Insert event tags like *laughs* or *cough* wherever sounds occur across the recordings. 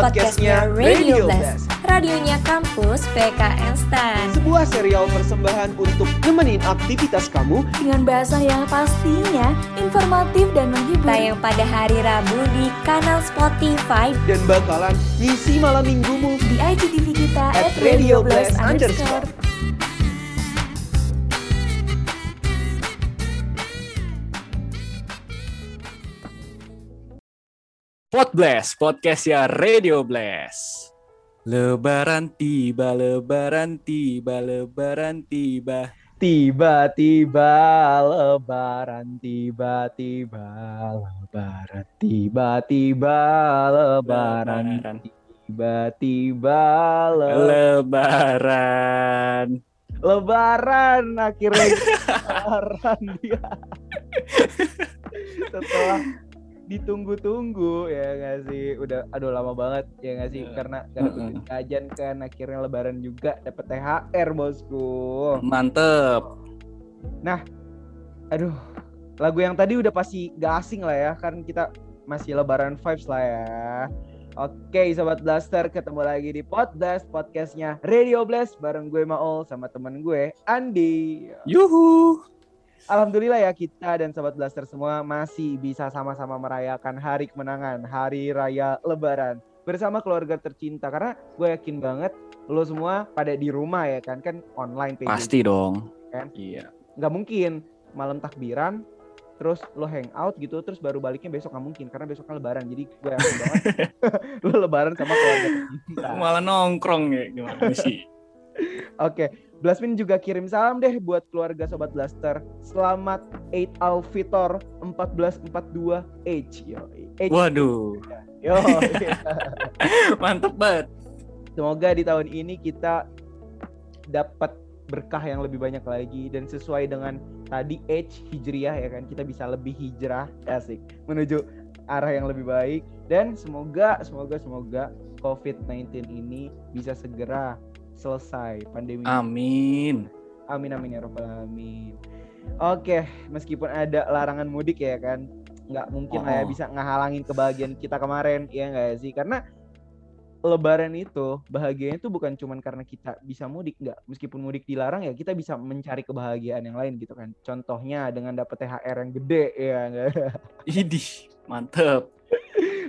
podcastnya Radio Blast. Radionya kampus PKN STAN. Sebuah serial persembahan untuk nemenin aktivitas kamu Dengan bahasa yang pastinya informatif dan menghibur. Tayang pada hari Rabu di kanal Spotify dan bakalan ngisi malam minggumu. di IGTV kita At at Radio Blast Radio Blast underscore. Pod Blast, podcast ya Radio Blast. Lebaran tiba, lebaran tiba, lebaran tiba. Tiba-tiba lebaran, tiba-tiba lebaran, tiba-tiba lebaran, Lebaran. tiba-tiba le- Lebaran. lebaran akhirnya lebaran dia. *laughs* Setelah ditunggu-tunggu ya nggak sih udah aduh lama banget ya nggak sih Iya. karena karena ikut kajian kan akhirnya lebaran juga dapat THR bosku Mantep. aduh lagu yang tadi udah pasti gak asing lah ya kan kita masih lebaran vibes lah ya Oke Sobat Blaster ketemu lagi di Podblast podcastnya Radio Blast bareng gue Maul sama temen gue Andi Yuhu. Alhamdulillah ya kita dan Sobat Blaster semua masih bisa sama-sama merayakan hari kemenangan Hari Raya Lebaran bersama keluarga tercinta karena gue yakin banget lo semua pada di rumah ya kan kan online PJJ Pasti dong. Kan? Iya. nggak mungkin malam takbiran terus lo hangout gitu terus baru baliknya besok nggak mungkin karena besoknya lebaran jadi gue yakin banget *laughs* lo lebaran sama keluarga tercinta Malah nongkrong ya gimana sih? oke Blasmin juga kirim salam deh buat keluarga sobat Blaster. Selamat Eid al Fitr 1442 H yo H. Waduh, yo *laughs* mantep banget. semoga di tahun ini kita dapat berkah yang lebih banyak lagi dan sesuai dengan tadi age hijriah ya kan. Kita bisa lebih hijrah. Asik. Menuju arah yang lebih baik. Dan semoga semoga semoga COVID-19 ini bisa segera selesai pandemi Amin. amin amin ya robbal alamin oke meskipun ada larangan mudik ya kan nggak mungkin lah ya Oh. bisa ngehalangin kebahagiaan kita kemarin ya nggak sih karena lebaran itu bahagianya itu bukan cuman karena kita bisa mudik nggak meskipun mudik dilarang ya kita bisa mencari kebahagiaan yang lain gitu kan contohnya dengan dapat THR yang gede ya nggak *laughs* Idih, mantep.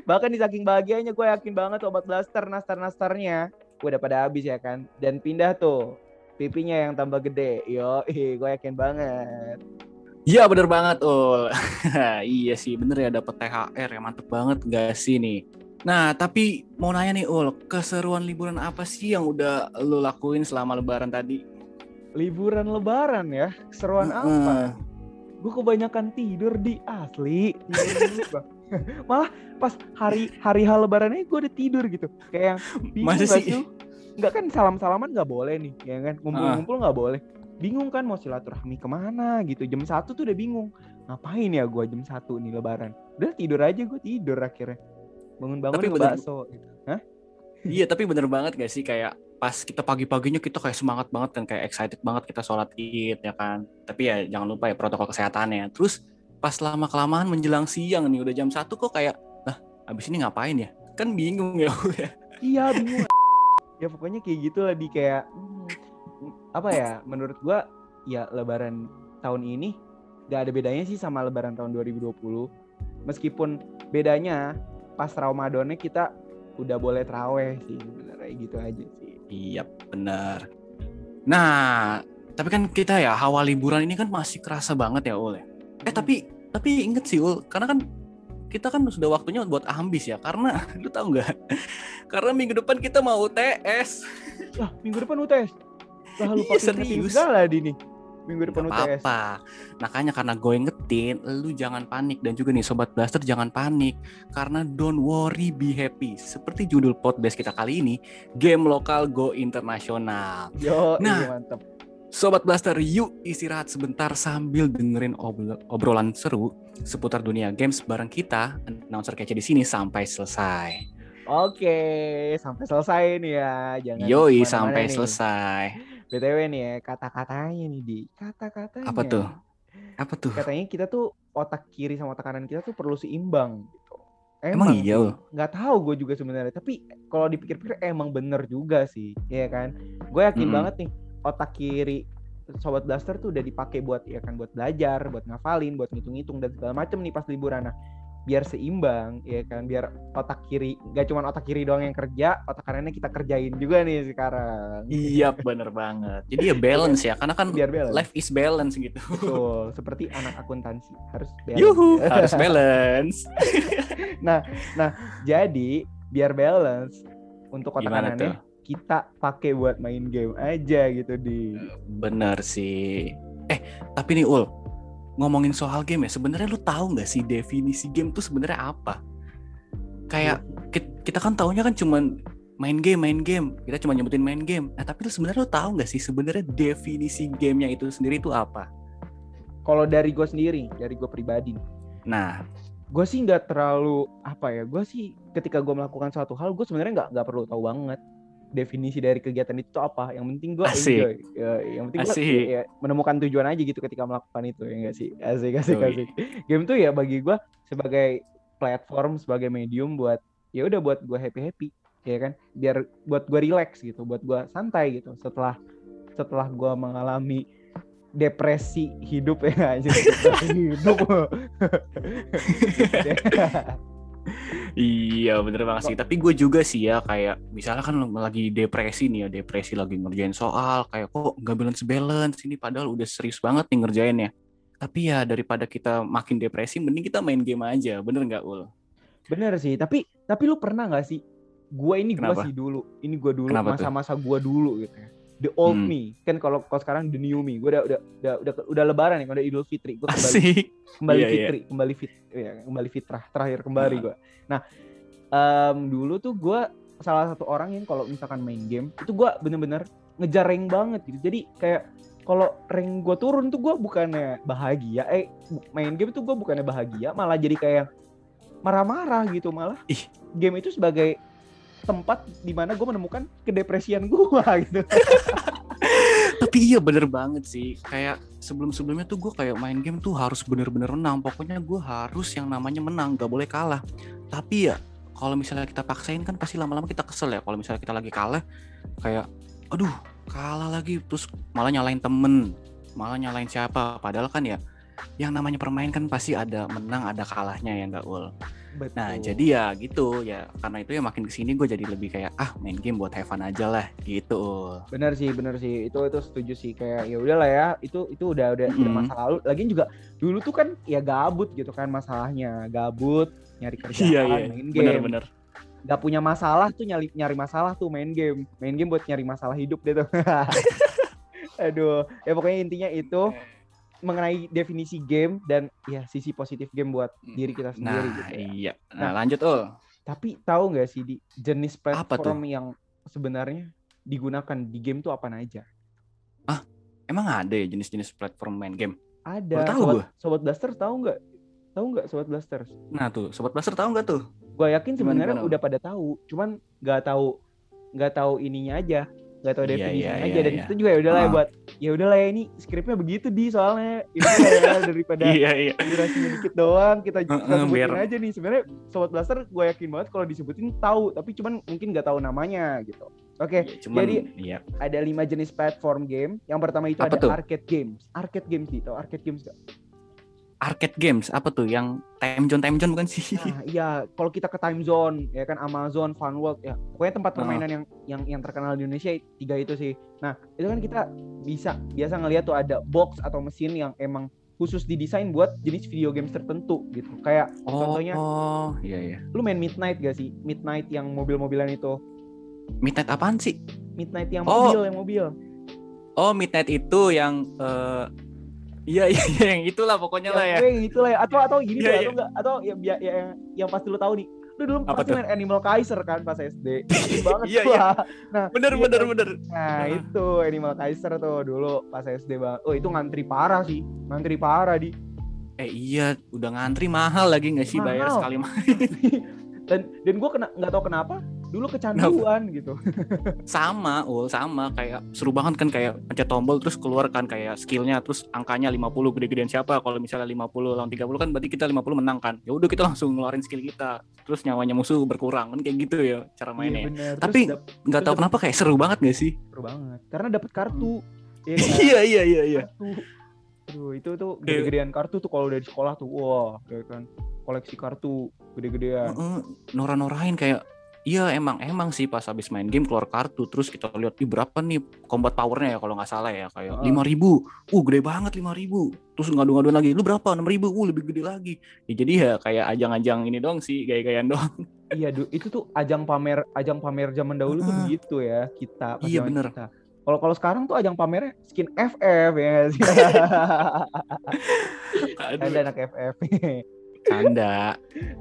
bahkan di saking bahagianya gue yakin banget obat blaster nastar nastarnya udah pada habis ya kan dan pindah tuh pipinya yang tambah gede yo gue yakin banget Iya bener banget Ul. *laughs* iya sih bener ya dapet THR ya mantep banget gak sih nih. Nah tapi mau nanya nih Ul, keseruan liburan apa sih yang udah lo lakuin selama lebaran tadi? liburan lebaran ya seruan apa Heeh. gue kebanyakan tidur di asli tidur. *laughs* malah pas hari hari hal lebarannya gue udah tidur gitu. Kayak yang bingung Masa gak sih? nggak kan salam salaman nggak boleh nih ya kan? Ngumpul ngumpul nggak boleh. Bingung kan mau silaturahmi ke mana gitu. Jam satu tuh udah bingung. Ngapain ya gue jam satu nih lebaran? Udah tidur aja gue tidur akhirnya. Bangun bangun Tapi bener- bakso gitu. Iya tapi bener banget gak sih? Kayak pas kita pagi-paginya kita kayak semangat banget kan kayak excited banget kita sholat id ya kan. Tapi ya jangan lupa ya protokol kesehatannya. Terus pas lama kelamaan menjelang siang nih udah jam satu kok kayak lah abis ini ngapain ya? Kan bingung ya. Ya. Iya bingung. ya pokoknya kayak gitu lah di kayak hmm, apa ya menurut gua ya lebaran tahun ini gak ada bedanya sih sama lebaran tahun 2020. Meskipun bedanya pas Ramadannya kita udah boleh teraweh sih sebenarnya gitu aja sih. Iya bener. Nah tapi kan kita ya hawa liburan ini kan masih kerasa banget ya ya. Eh tapi tapi inget sih Ul karena kan kita kan sudah waktunya buat ambis ya karena *laughs* lu tahu nggak? Karena minggu depan kita mau UTS. Lah minggu depan UTS. Lah lupa Iya, serius. segala di nih. Minggu depan Gak UTS. apa-apa. Makanya karena gue ingetin, lu jangan panik dan juga nih sobat blaster jangan panik karena don't worry be happy. Seperti judul podcast kita kali ini, game lokal go internasional. Yo, Nah. iya mantap. Sobat blaster, yuk istirahat sebentar sambil dengerin obrolan seru seputar dunia games bareng kita, announcer kece di sini sampai selesai. Oke, sampai selesai nih ya. Jangan Yoi sampai nih. selesai. BTW nih ya, kata-katanya nih di kata-katanya. Apa tuh? Apa tuh? Katanya kita tuh otak kiri sama otak kanan kita tuh perlu seimbang gitu. Emang iya, sih. Ul? nggak tahu gue juga sebenarnya tapi kalau dipikir-pikir emang bener juga sih ya kan gue yakin Mm-mm. banget nih otak kiri sobat blaster tuh udah dipakai buat ya kan buat belajar buat ngafalin buat ngitung-ngitung dan segala macem nih pas liburan nah biar seimbang ya kan biar otak kiri nggak cuma otak kiri doang yang kerja otak kanannya kita kerjain juga nih sekarang Iya bener banget. Jadi ya balance ya, karena kan biar balance life is balance gitu. betul seperti anak akuntansi harus balance Yuhu, harus balance. *laughs* jadi biar balance untuk otak Gimana kanannya tuh? Kita pakai buat main game aja gitu di Bener sih. Eh, tapi nih Ul, ngomongin soal game ya, sebenarnya lu tahu nggak sih definisi game tuh sebenarnya apa? Kayak ki- kita kan taunya kan cuman main game, main game. Kita cuma nyebutin main game. Nah, tapi lu sebenarnya lu tahu nggak sih sebenarnya definisi gamenya itu sendiri itu apa? kalau dari gue sendiri dari gue pribadi Nah, gue sih nggak terlalu apa ya gue sih ketika gue melakukan suatu hal gue sebenarnya nggak nggak perlu tahu banget definisi dari kegiatan itu apa? Yang penting gue enjoy. Ya, yang penting gue ya, menemukan tujuan aja gitu ketika melakukan itu ya enggak sih? Asik asik asik. Game tuh ya bagi gue sebagai platform sebagai medium buat ya udah buat gue happy happy ya kan? Biar buat gue relax gitu buat gue santai gitu. Setelah setelah gue mengalami depresi hidup *laughs* ya depresi hidup *laughs* *laughs* Iya bener banget sih. Tapi gue juga sih ya kayak misalnya kan lagi depresi nih ya depresi lagi ngerjain soal kayak kok nggak balance balance ini padahal udah serius banget nih ngerjainnya. Tapi ya daripada kita makin depresi mending kita main game aja bener nggak ul? Bener sih, tapi tapi lu pernah nggak sih? Gua ini Kenapa? sih dulu, ini gua dulu masa-masa gua dulu gitu ya. The old Hmm. me, kan kalau kalau sekarang the new me. Gua udah udah udah udah, udah lebaran nih, udah Idul Fitri. Gua kembali Asik. kembali Iya, iya. fitri, kembali fit, ya, kembali fitrah, terakhir kembali gua. Nah, em, dulu tuh gua salah satu orang yang kalau misalkan main game itu gua bener-bener ngejar rank banget gitu. Jadi kayak kalau rank gua turun tuh gua bukannya bahagia, eh main game tuh gua bukannya bahagia, malah jadi kayak marah-marah gitu malah. Ih. Game itu sebagai tempat di mana gue menemukan kedepresian gua *laughs* gitu. Tapi iya bener banget sih. Kayak sebelum-sebelumnya tuh gue kayak main game tuh harus bener-bener menang. Pokoknya gue harus yang namanya menang, gak boleh kalah. Tapi ya kalau misalnya kita paksain kan pasti lama-lama kita kesel ya. Kalau misalnya kita lagi kalah, kayak aduh kalah lagi terus malah nyalain temen, malah nyalain siapa. Padahal kan ya yang namanya permain kan pasti ada menang ada kalahnya ya nggak ul. Betul. Nah jadi ya gitu ya karena itu ya makin ke sini gue jadi lebih kayak ah main game buat have fun aja lah gitu. Ul. bener sih bener sih itu itu setuju sih kayak ya udahlah ya itu itu udah udah, udah Mm-mm. masa lalu lagian juga dulu tuh kan ya gabut gitu kan masalahnya gabut nyari *laughs* kerjaan Iya iya main game bener-bener. gak punya masalah tuh nyari nyari masalah tuh main game main game buat nyari masalah hidup deh tuh *laughs* aduh ya pokoknya intinya itu mengenai definisi game dan ya sisi positif game buat diri kita sendiri Nah gitu ya. iya. Nah, Nah lanjut ul. tapi tahu nggak sih di jenis platform yang sebenarnya digunakan di game tuh apa aja Emang ada ya jenis-jenis platform main game? Ada. Baru tahu sobat, gua. sobat Blasters tahu nggak? Tahu nggak sobat Blasters? Nah tuh, Sobat Blaster tahu nggak tuh? Gue yakin sebenarnya udah pada tahu, cuman nggak tahu nggak tahu ininya aja, nggak tahu Iya, definisinya iya, aja. iya, Dan iya. itu juga ya udahlah ya Ah. buat ya udahlah ya ini skripnya begitu di soalnya itu *laughs* ya daripada Iya iya. durasinya dikit doang kita, kita Heeh, sebutin biar- aja nih sebenarnya sobat blaster gue yakin banget kalau disebutin tahu tapi cuman mungkin nggak tahu namanya gitu oke Iya, Cuman jadi iya. ada lima jenis platform game yang pertama itu Apa ada tuh? arcade games arcade games di tau arcade games gak? Arcade games apa tuh yang time zone time zone bukan sih? Nah, iya, kalau kita ke time zone, ya kan Amazon, Fun World, ya pokoknya tempat Ah. permainan yang yang yang terkenal di Indonesia tiga itu sih. Nah, itu kan kita bisa biasa ngelihat tuh ada box atau mesin yang emang khusus didesain buat jenis video games tertentu gitu. Kayak Oh, contohnya, oh, iya iya. lu main Midnight gak sih? Midnight yang mobil-mobilan itu. Midnight apaan sih? Midnight yang Oh. mobil, yang mobil. Oh, Midnight itu yang eh iya iya iya, yang itulah pokoknya lah ya. Yang, eh, itulah ya. Atau atau gini tuh, iya. atau enggak atau ya, ya, ya, yang yang pasti lu tahu nih. Lu dulu Apa pasti tuh? main Animal Kaiser kan pas SD. *laughs* Banget Iya, iya. Nah, Bener iya bener kan? bener. Nah Ah. itu Animal Kaiser tuh dulu pas SD bang. Oh itu ngantri parah sih, ngantri parah di. Eh iya, udah ngantri mahal lagi nggak sih bayar Mahal. sekali mah? *laughs* Dan dan gue kena nggak tahu kenapa dulu kecanduan gitu. sama ul sama kayak seru banget kan kayak pencet tombol terus keluar kan kayak skillnya terus angkanya 50 gede-gedean siapa kalau misalnya 50 lawan 30 kan berarti kita 50 menang kan ya udah kita langsung ngeluarin skill kita terus nyawanya musuh berkurang kan kayak gitu ya cara mainnya Iya. Tapi nggak tahu terus kenapa kayak seru banget gak sih seru banget karena dapat kartu. Iya *laughs* kan? iya iya iya iya. Aduh, itu tuh gede-gedean kartu tuh kalau dari sekolah tuh wah, ya kan. Koleksi kartu gede-gedean. Heeh, nora-norain kayak Iya emang emang sih pas habis main game keluar kartu terus kita lihat di berapa nih combat powernya ya kalau nggak salah ya kayak lima ribu, uh gede banget lima ribu, terus ngadu-ngaduan lagi, lu berapa enam ribu, uh lebih gede lagi, ya jadi ya kayak ajang-ajang ini doang sih gaya-gayaan doang. Iya, Du, itu tuh ajang pamer ajang pamer zaman dahulu tuh Heeh. begitu ya, kita Iya, bener. kita. Kalau kalau sekarang tuh ajang pamernya skin FF ya sih? *laughs* Ada anak FF. canda.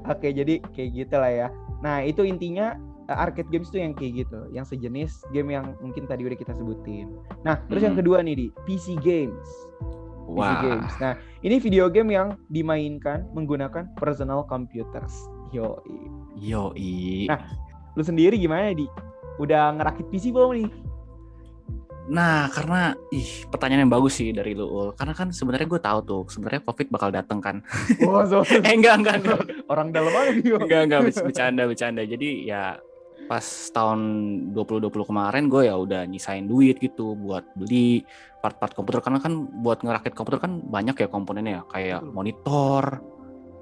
Oke, jadi kayak gitu lah ya. Nah, itu intinya uh, arcade games tuh yang kayak gitu, yang sejenis game yang mungkin tadi udah kita sebutin. Nah, terus yang Hmm. kedua nih di PC games. PC Wah, games. Nah, ini video game yang dimainkan menggunakan personal computers. Yo, yoi. Nah. lu sendiri gimana di? Udah ngerakit PC belum nih? Nah, karena ih pertanyaan yang bagus sih dari lu Ul. Karena kan sebenarnya gue tahu tuh sebenarnya COVID bakal dateng kan. Wah, *laughs* so- *laughs* eh enggak enggak enggak. orang dalam aja dia. Enggak, enggak, *laughs* ber- bercanda, bercanda. Jadi ya pas tahun 2020 kemarin gue ya udah nyisain duit gitu buat beli part-part komputer karena kan buat ngerakit komputer kan banyak ya komponennya ya kayak Betul. monitor,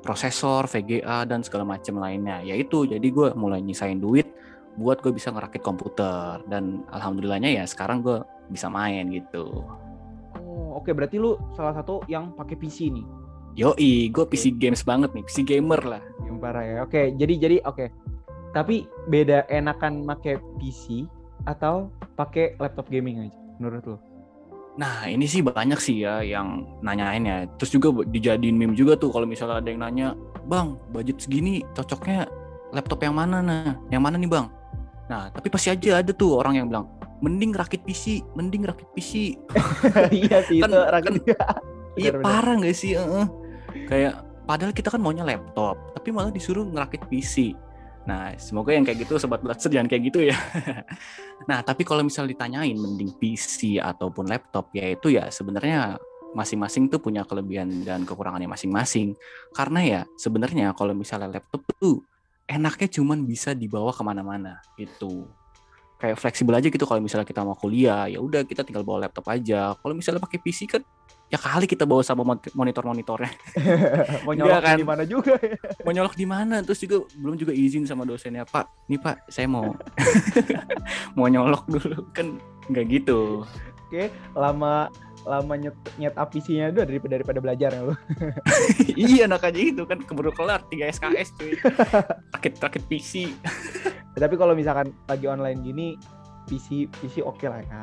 prosesor, VGA dan segala macam lainnya. Ya itu jadi gue mulai nyisain duit buat gue bisa ngerakit komputer dan alhamdulillahnya ya sekarang gue bisa main gitu. Oh, oke berarti lu salah satu yang pakai PC nih. Yoi, gue PC games banget nih, PC gamer lah. Yang parah ya. Oke, jadi jadi oke. Tapi beda enakan pakai PC atau pakai laptop gaming aja menurut lu? Nah ini sih banyak sih ya yang nanyain ya. Terus juga dijadiin meme juga tuh kalau misalnya ada yang nanya, bang budget segini cocoknya laptop yang mana nah? Yang mana nih bang? Nah tapi pasti aja ada tuh orang yang bilang, mending rakit PC, mending rakit PC. *laughs* iya sih Kan- itu rakit. Iya Benar-benar. parah nggak sih? Heeh. Kayak padahal kita kan maunya laptop, tapi malah disuruh ngerakit PC. Nah, semoga yang kayak gitu sobat Blaster jangan kayak gitu ya. *laughs* nah, tapi kalau misal ditanyain mending PC ataupun laptop, ya itu ya sebenarnya masing-masing tuh punya kelebihan dan kekurangannya masing-masing. Karena ya sebenarnya kalau misalnya laptop tuh enaknya cuman bisa dibawa ke mana-mana gitu. Kayak fleksibel aja gitu kalau misalnya kita mau kuliah, ya udah kita tinggal bawa laptop aja. Kalau misalnya pakai PC kan ya kali kita bawa sama mon- monitor-monitornya *laughs* Mau Iya nyolok kan? di mana juga ya. mau nyolok di mana terus juga belum juga izin sama dosennya pak nih pak saya mau *laughs* mau nyolok dulu kan nggak gitu Oke, lama lama nyet nyet PC-nya dulu daripada daripada belajar ya lu. *laughs* iya anak aja itu kan keburu kelar 3 SKS cuy *laughs* rakit rakit PC Tapi kalau misalkan lagi online gini PC PC oke lah ya.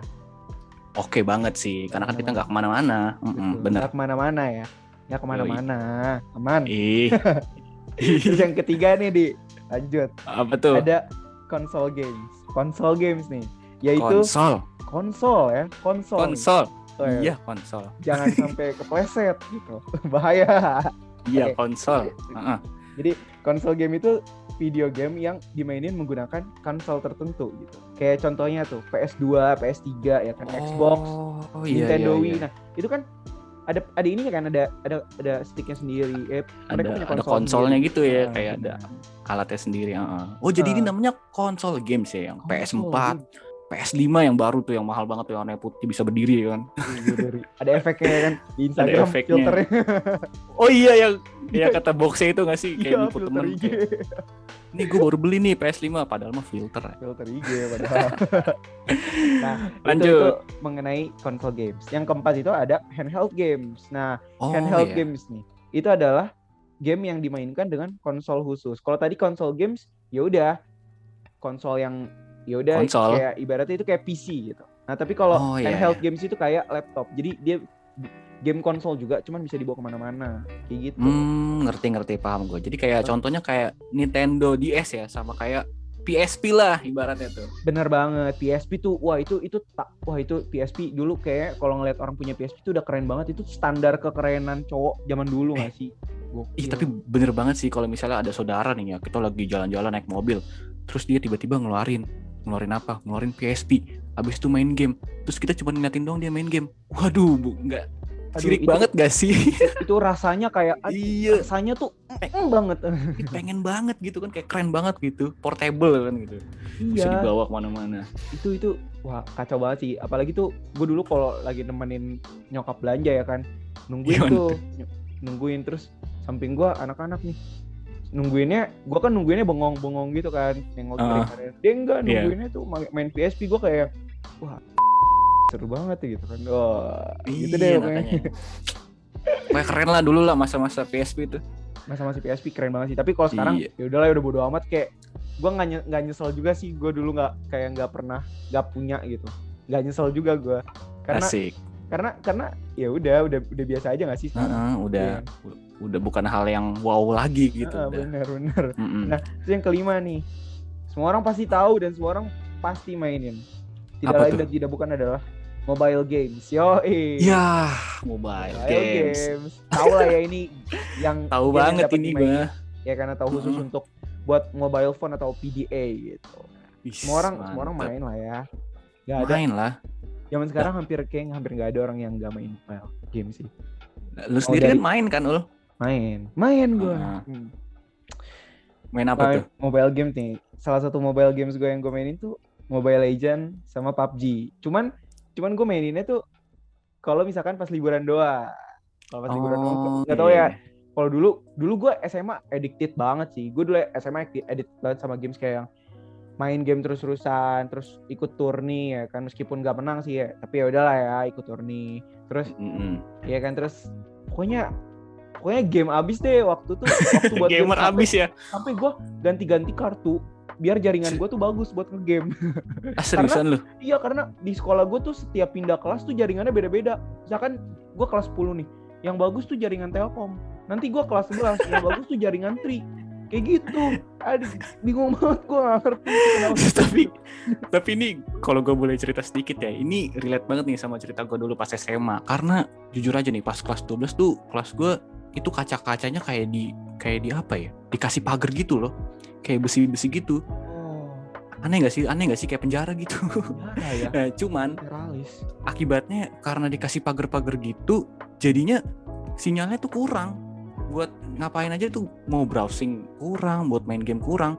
oke banget sih karena kan kita nggak ke mana-mana bener Nggak ke mana-mana ya. Nggak ke mana-mana. Aman. ih *laughs* Terus yang ketiga nih di lanjut apa tuh ada console games. Console games nih, yaitu konsol konsol ya, konsol. nih. konsol Oh, ya. iya konsol Jangan *laughs* sampai kepleset gitu. *laughs* Bahaya. iya Oke. konsol Heeh. Konsol game itu video game yang dimainin menggunakan konsol tertentu gitu. Kayak contohnya tuh PS2, PS3 ya kan, Xbox, oh, iya, Nintendo iya, Wii. iya. Nah, itu kan ada ada ininya kan ada ada ada sticknya sendiri. Eh, ada mereka punya ada konsol konsolnya sendiri. gitu ya Nah, kayak ada benar. alatnya sendiri oh jadi ini Ah. namanya konsol games ya yang Konsol PS4 PS5 yang baru tuh yang mahal banget tuh yang warna putih bisa berdiri ya kan Iya, ada efeknya kan di Instagram efeknya. filternya. oh iya yang *laughs* ya kata boxnya itu gak sih kayak Iya, nipu filter temen IG. kayak, ini gue baru beli nih PS5 padahal mah filter ya. filter IG padahal. *laughs* nah, itu, Lanjut. itu mengenai konsol games. Yang keempat itu ada handheld games. Nah, oh handheld iya. games nih itu adalah game yang dimainkan dengan konsol khusus. Kalau tadi konsol games ya udah konsol yang ya udah kayak ibaratnya itu kayak PC gitu. Nah, tapi kalau Oh, iya, handheld games itu kayak laptop. Jadi dia game konsol juga cuman bisa dibawa ke mana-mana kayak gitu. hmm ngerti ngerti paham gue jadi kayak Oh. contohnya kayak Nintendo DS ya sama kayak PSP lah ibaratnya tuh Bener banget PSP tuh wah itu itu tak wah itu PSP dulu kayak kalau ngeliat orang punya PSP itu udah keren banget itu standar kekerenan cowok zaman dulu nggak sih? Gokil. Ih tapi bener banget sih kalau misalnya ada saudara nih ya kita lagi jalan-jalan naik mobil terus dia tiba-tiba ngeluarin ngeluarin apa? Ngeluarin PSP habis itu main game. Terus kita cuma ngeliatin doang dia main game. Waduh bu nggak Aduh, sirik itu- banget gak sih? *laughs* itu rasanya kayak iya. rasanya tuh mm, banget. Pengen banget gitu kan kayak keren banget gitu. Portable kan gitu. Bisa iya. dibawa ke mana-mana. Itu itu wah kacau banget sih. Apalagi tuh gue dulu kalau lagi nemenin nyokap belanja ya kan nungguin Gimana tuh ny- nungguin terus samping gue anak-anak nih nungguinnya gue kan nungguinnya bengong-bengong gitu kan nengok kanan. Dia enggak Iya. nungguinnya tuh ma- main PSP gue kayak wah seru banget ya gitu kan. Wah gitu deh iya pokoknya. makanya. *laughs* Kayak keren lah dulu lah masa-masa PSP itu masa-masa PSP keren banget sih tapi kalau sekarang Iya. ya udahlah ya udah bodo amat kayak gue nggak nye- nyesel juga sih gue dulu nggak kayak nggak pernah nggak punya gitu. Nggak nyesel juga gue karena asik karena karena ya udah udah udah biasa aja nggak sih? Heeh, udah. U- udah bukan hal yang wow lagi gitu udah. bener bener. Mm-mm. nah terus yang kelima nih. Semua orang pasti tahu dan semua orang pasti mainin. Tidak Apa lain tuh? dan tidak bukan adalah mobile games yo ya mobile games. tahu lah ya ini yang *laughs* tahu banget ini gua ya karena tahu khusus Mm-mm. untuk buat mobile phone atau PDA gitu. Wih, semua orang semua orang mantap. main lah ya. Ada main lah zaman sekarang hampir kayak hampir nggak ada orang yang nggak main mobile game sih. Lu sendiri dari- kan main kan ul? Main. Main gue Ah. main apa tuh? mobile game nih. Salah satu mobile games gue yang gue mainin tuh Mobile Legend sama PUBG cuman cuman gue maininnya tuh kalau misalkan pas liburan doang. Kalau pas liburan doang Oh, nggak tahu iya. ya kalau dulu dulu gue SMA addicted banget sih. Gue dulu SMA addi- addicted banget sama games kayak yang main game terus-terusan terus ikut turni ya kan? Meskipun gak menang sih ya. Tapi ya udahlah ya ikut turni. Terus Mm-mm. ya kan terus pokoknya pokoknya game abis deh waktu tuh waktu buat *laughs* game gamer sampai- abis ya? sampai gue ganti-ganti kartu biar jaringan gue tuh bagus buat ngegame. Ah seriusan lu? iya karena di sekolah gue tuh setiap pindah kelas tuh jaringannya beda-beda. Misalkan gue kelas 10 nih yang bagus tuh jaringan Telkom. Nanti gue kelas 11 yang bagus tuh jaringan Tri kayak gitu. Aduh bingung banget gue gak ngerti itu kenapa. *laughs* tapi tapi ini kalau gue boleh cerita sedikit ya ini relate banget nih sama cerita gue dulu pas SMA karena jujur aja nih pas kelas 12 tuh kelas gue itu kaca-kacanya kayak di kayak di apa ya? Dikasih pagar gitu loh. Kayak besi-besi gitu. Oh. Aneh gak sih? Aneh gak sih? Kayak penjara gitu. Parah ya? *laughs* Nah, cuman teralis akibatnya karena dikasih pagar-pagar gitu jadinya sinyalnya tuh kurang buat ngapain aja tuh? Mau browsing kurang buat main game kurang.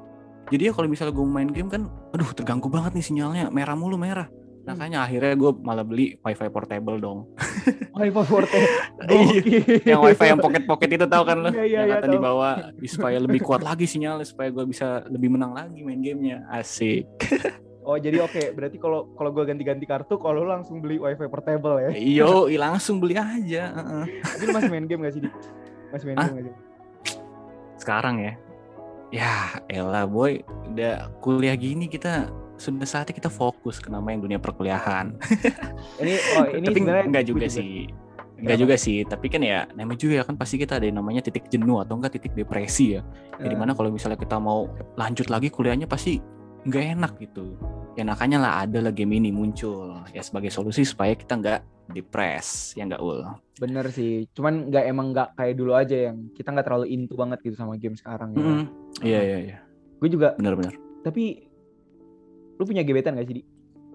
Jadi ya kalau misalnya gue main game kan aduh terganggu banget nih sinyalnya. Merah mulu merah. Makanya akhirnya gue malah beli wifi portable dong. Wifi forte *laughs* Iya, yang wifi yang pocket pocket itu tahu kan lo? Iya, iya, yang iya, kata tahu. dibawa supaya lebih kuat lagi sinyalnya supaya gue bisa lebih menang lagi main gamenya. Asik. Oh jadi oke berarti kalau kalau gue ganti-ganti kartu kalau langsung beli wifi portable ya? Iyo langsung beli aja tapi lu masih main game gak sih di Hah? game gak sih sekarang ya? Ya elah boy. Udah kuliah gini kita sudah saatnya kita fokus ke nama yang dunia perkuliahan. *laughs* Ini oh *laughs* ini tapi sebenarnya enggak gua juga sih. enggak juga sih. Tapi kan ya namanya juga kan pasti kita ada yang namanya titik jenuh atau enggak titik depresi ya. Jadi Eh, mana kalau misalnya kita mau lanjut lagi kuliahnya pasti nggak enak gitu. Ya makanya lah ada lah game ini muncul ya sebagai solusi supaya kita nggak depres ya nggak ul? Bener sih. Cuman nggak emang nggak kayak dulu aja yang kita nggak terlalu into banget gitu sama game sekarang ya. Mm-mm. iya iya iya. Gue juga benar-benar tapi lu punya gebetan gak sih di?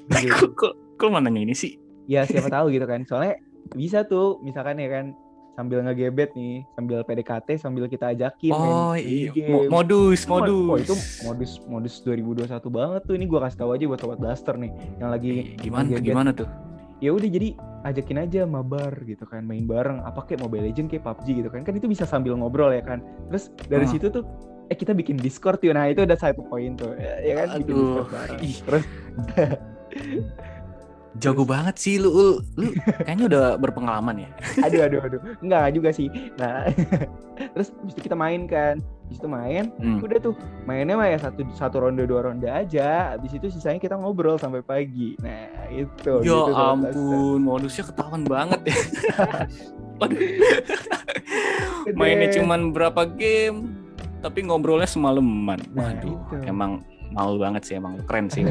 *laughs* Kok kok nanya ini sih? Ya siapa tahu gitu kan. Soalnya bisa tuh misalkan ya kan sambil ngegebet nih sambil PDKT sambil kita ajakin oh main iya. modus modus Oh, itu modus. modus 2021 banget tuh. Ini gua kasih tahu aja buat sobat blaster nih yang lagi Eh, gimana ngegebet. gimana tuh? Ya udah jadi ajakin aja mabar gitu kan main bareng. Apa kayak Mobile Legend kayak PUBG gitu kan. Kan itu bisa sambil ngobrol ya kan. Terus dari Ah. situ tuh eh kita bikin Discord yuk nah itu udah satu poin tuh. Ya, ya kan bikin Aduh, Discord bareng. Ih. terus *laughs* jago banget sih lu Ul. lu kayaknya udah berpengalaman ya? *laughs* Aduh aduh aduh. Enggak juga sih. Nah *laughs* terus habis itu kita main kan. Habis itu main Hmm. udah tuh mainnya mah ya satu satu ronde dua ronde aja. Habis itu sisanya kita ngobrol sampai pagi. Nah itu ya gitu, ampun modusnya ketahuan banget ya. *laughs* Mainnya cuman berapa game tapi ngobrolnya semalaman. Nah, waduh itu. emang malu banget sih emang keren sih.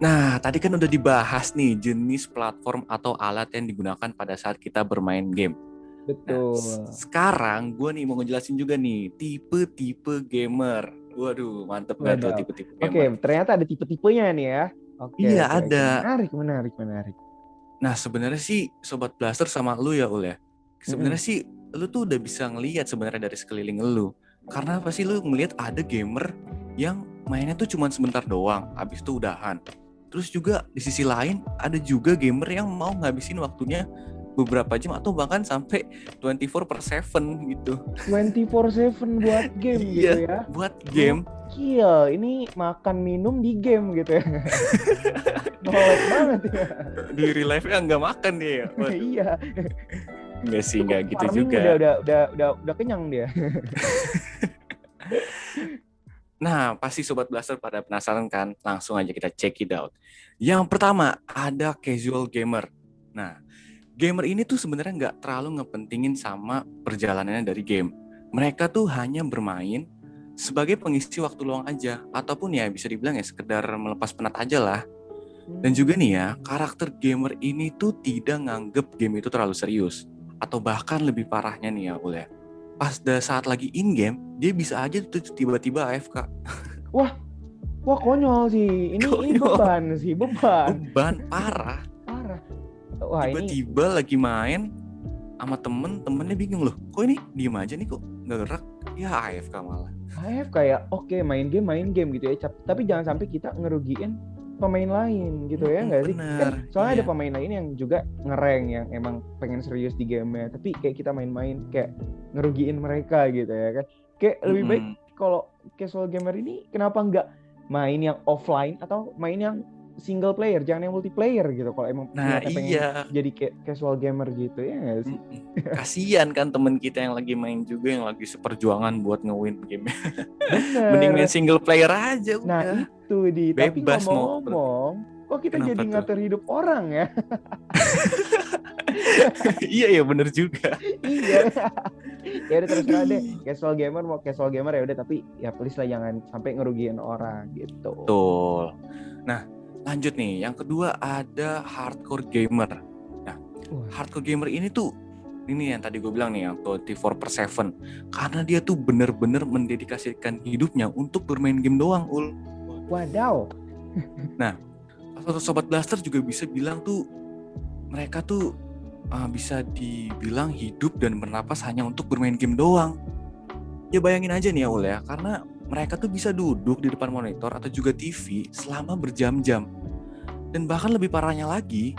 Nah, tadi kan udah dibahas nih jenis platform atau alat yang digunakan pada saat kita bermain game. Nah, betul s- sekarang gue nih mau ngejelasin juga nih tipe-tipe gamer. Waduh, mantep banget tuh tipe-tipe Oke, gamer. ternyata ada tipe-tipenya nih ya. Oke. Iya, oke, oke. ada. Menarik, menarik, menarik. Nah, sebenarnya sih sobat blaster sama lu ya, Ul ya. Sebenarnya sih lu tuh udah bisa ngelihat sebenarnya dari sekeliling lu. Karena apa sih lu ngelihat ada gamer yang mainnya tuh cuma sebentar doang, habis itu udahan. Terus juga di sisi lain ada juga gamer yang mau ngabisin waktunya beberapa jam atau bahkan sampai 24 per 7 gitu 24/7 buat *laughs* game gitu Iya. ya. buat game. Gokil, ini makan minum di game gitu ya. *laughs* Nolak banget ya. Di real life-nya nggak makan dia. *laughs* Waduh, iya. Enggak sih, enggak gitu juga. Udah, udah, udah, udah, udah kenyang dia. Nah, pasti Sobat Blaster pada penasaran kan? Langsung aja kita check it out. Yang pertama, ada casual gamer. Nah, gamer ini tuh sebenarnya nggak terlalu ngepentingin sama perjalanannya dari game. Mereka tuh hanya bermain sebagai pengisi waktu luang aja. Ataupun ya bisa dibilang ya sekedar melepas penat aja lah. Dan juga nih ya, karakter gamer ini tuh tidak nganggep game itu terlalu serius. Atau bahkan lebih parahnya nih ya, Ul ya. Pas da- saat lagi in game, dia bisa aja tuh tiba-tiba AFK. *laughs* Wah konyol sih. Ini, ini Konyol. beban sih, beban. beban parah Parah. Wah ini tiba-tiba lagi main sama temen temennya bingung loh kok ini diem aja nih kok nggak gerak ya AFK malah AF kayak oke main game main game gitu ya. Tapi jangan sampai kita ngerugiin pemain lain gitu ya nggak sih? bener, Kan soalnya ada iya. pemain lain yang juga ngereng yang emang pengen serius di gamenya. Tapi kayak kita main-main kayak ngerugiin mereka gitu ya kan. Kayak lebih baik kalau casual gamer ini kenapa nggak main yang offline atau main yang single player jangan yang multiplayer gitu. Kalau emang nah niatnya pengen iya. jadi casual gamer gitu ya nggak sih? Kasian kan temen kita yang lagi main juga yang lagi seperjuangan buat nge-win game. *laughs* Mending main single player aja nah udah itu di tapi Bebas mau- ngomong-ngomong kok kita Kenapa jadi tuh? ngatur hidup orang ya? *laughs* Iya iya bener juga. Iya. Ya udah terserah deh. Casual gamer mau casual gamer ya udah tapi ya please lah jangan sampai ngerugiin orang gitu. Betul. Nah lanjut nih yang kedua ada hardcore gamer. Wah, hardcore gamer ini tuh ini yang tadi gue bilang nih yang 24 per 7 karena dia tuh bener-bener mendedikasikan hidupnya untuk bermain game doang ul. Wadaw. Atau sobat blaster juga bisa bilang tuh mereka tuh uh, bisa dibilang hidup dan bernapas hanya untuk bermain game doang. Ya bayangin aja nih ya ul ya. Karena mereka tuh bisa duduk di depan monitor atau juga TV selama berjam-jam dan bahkan lebih parahnya lagi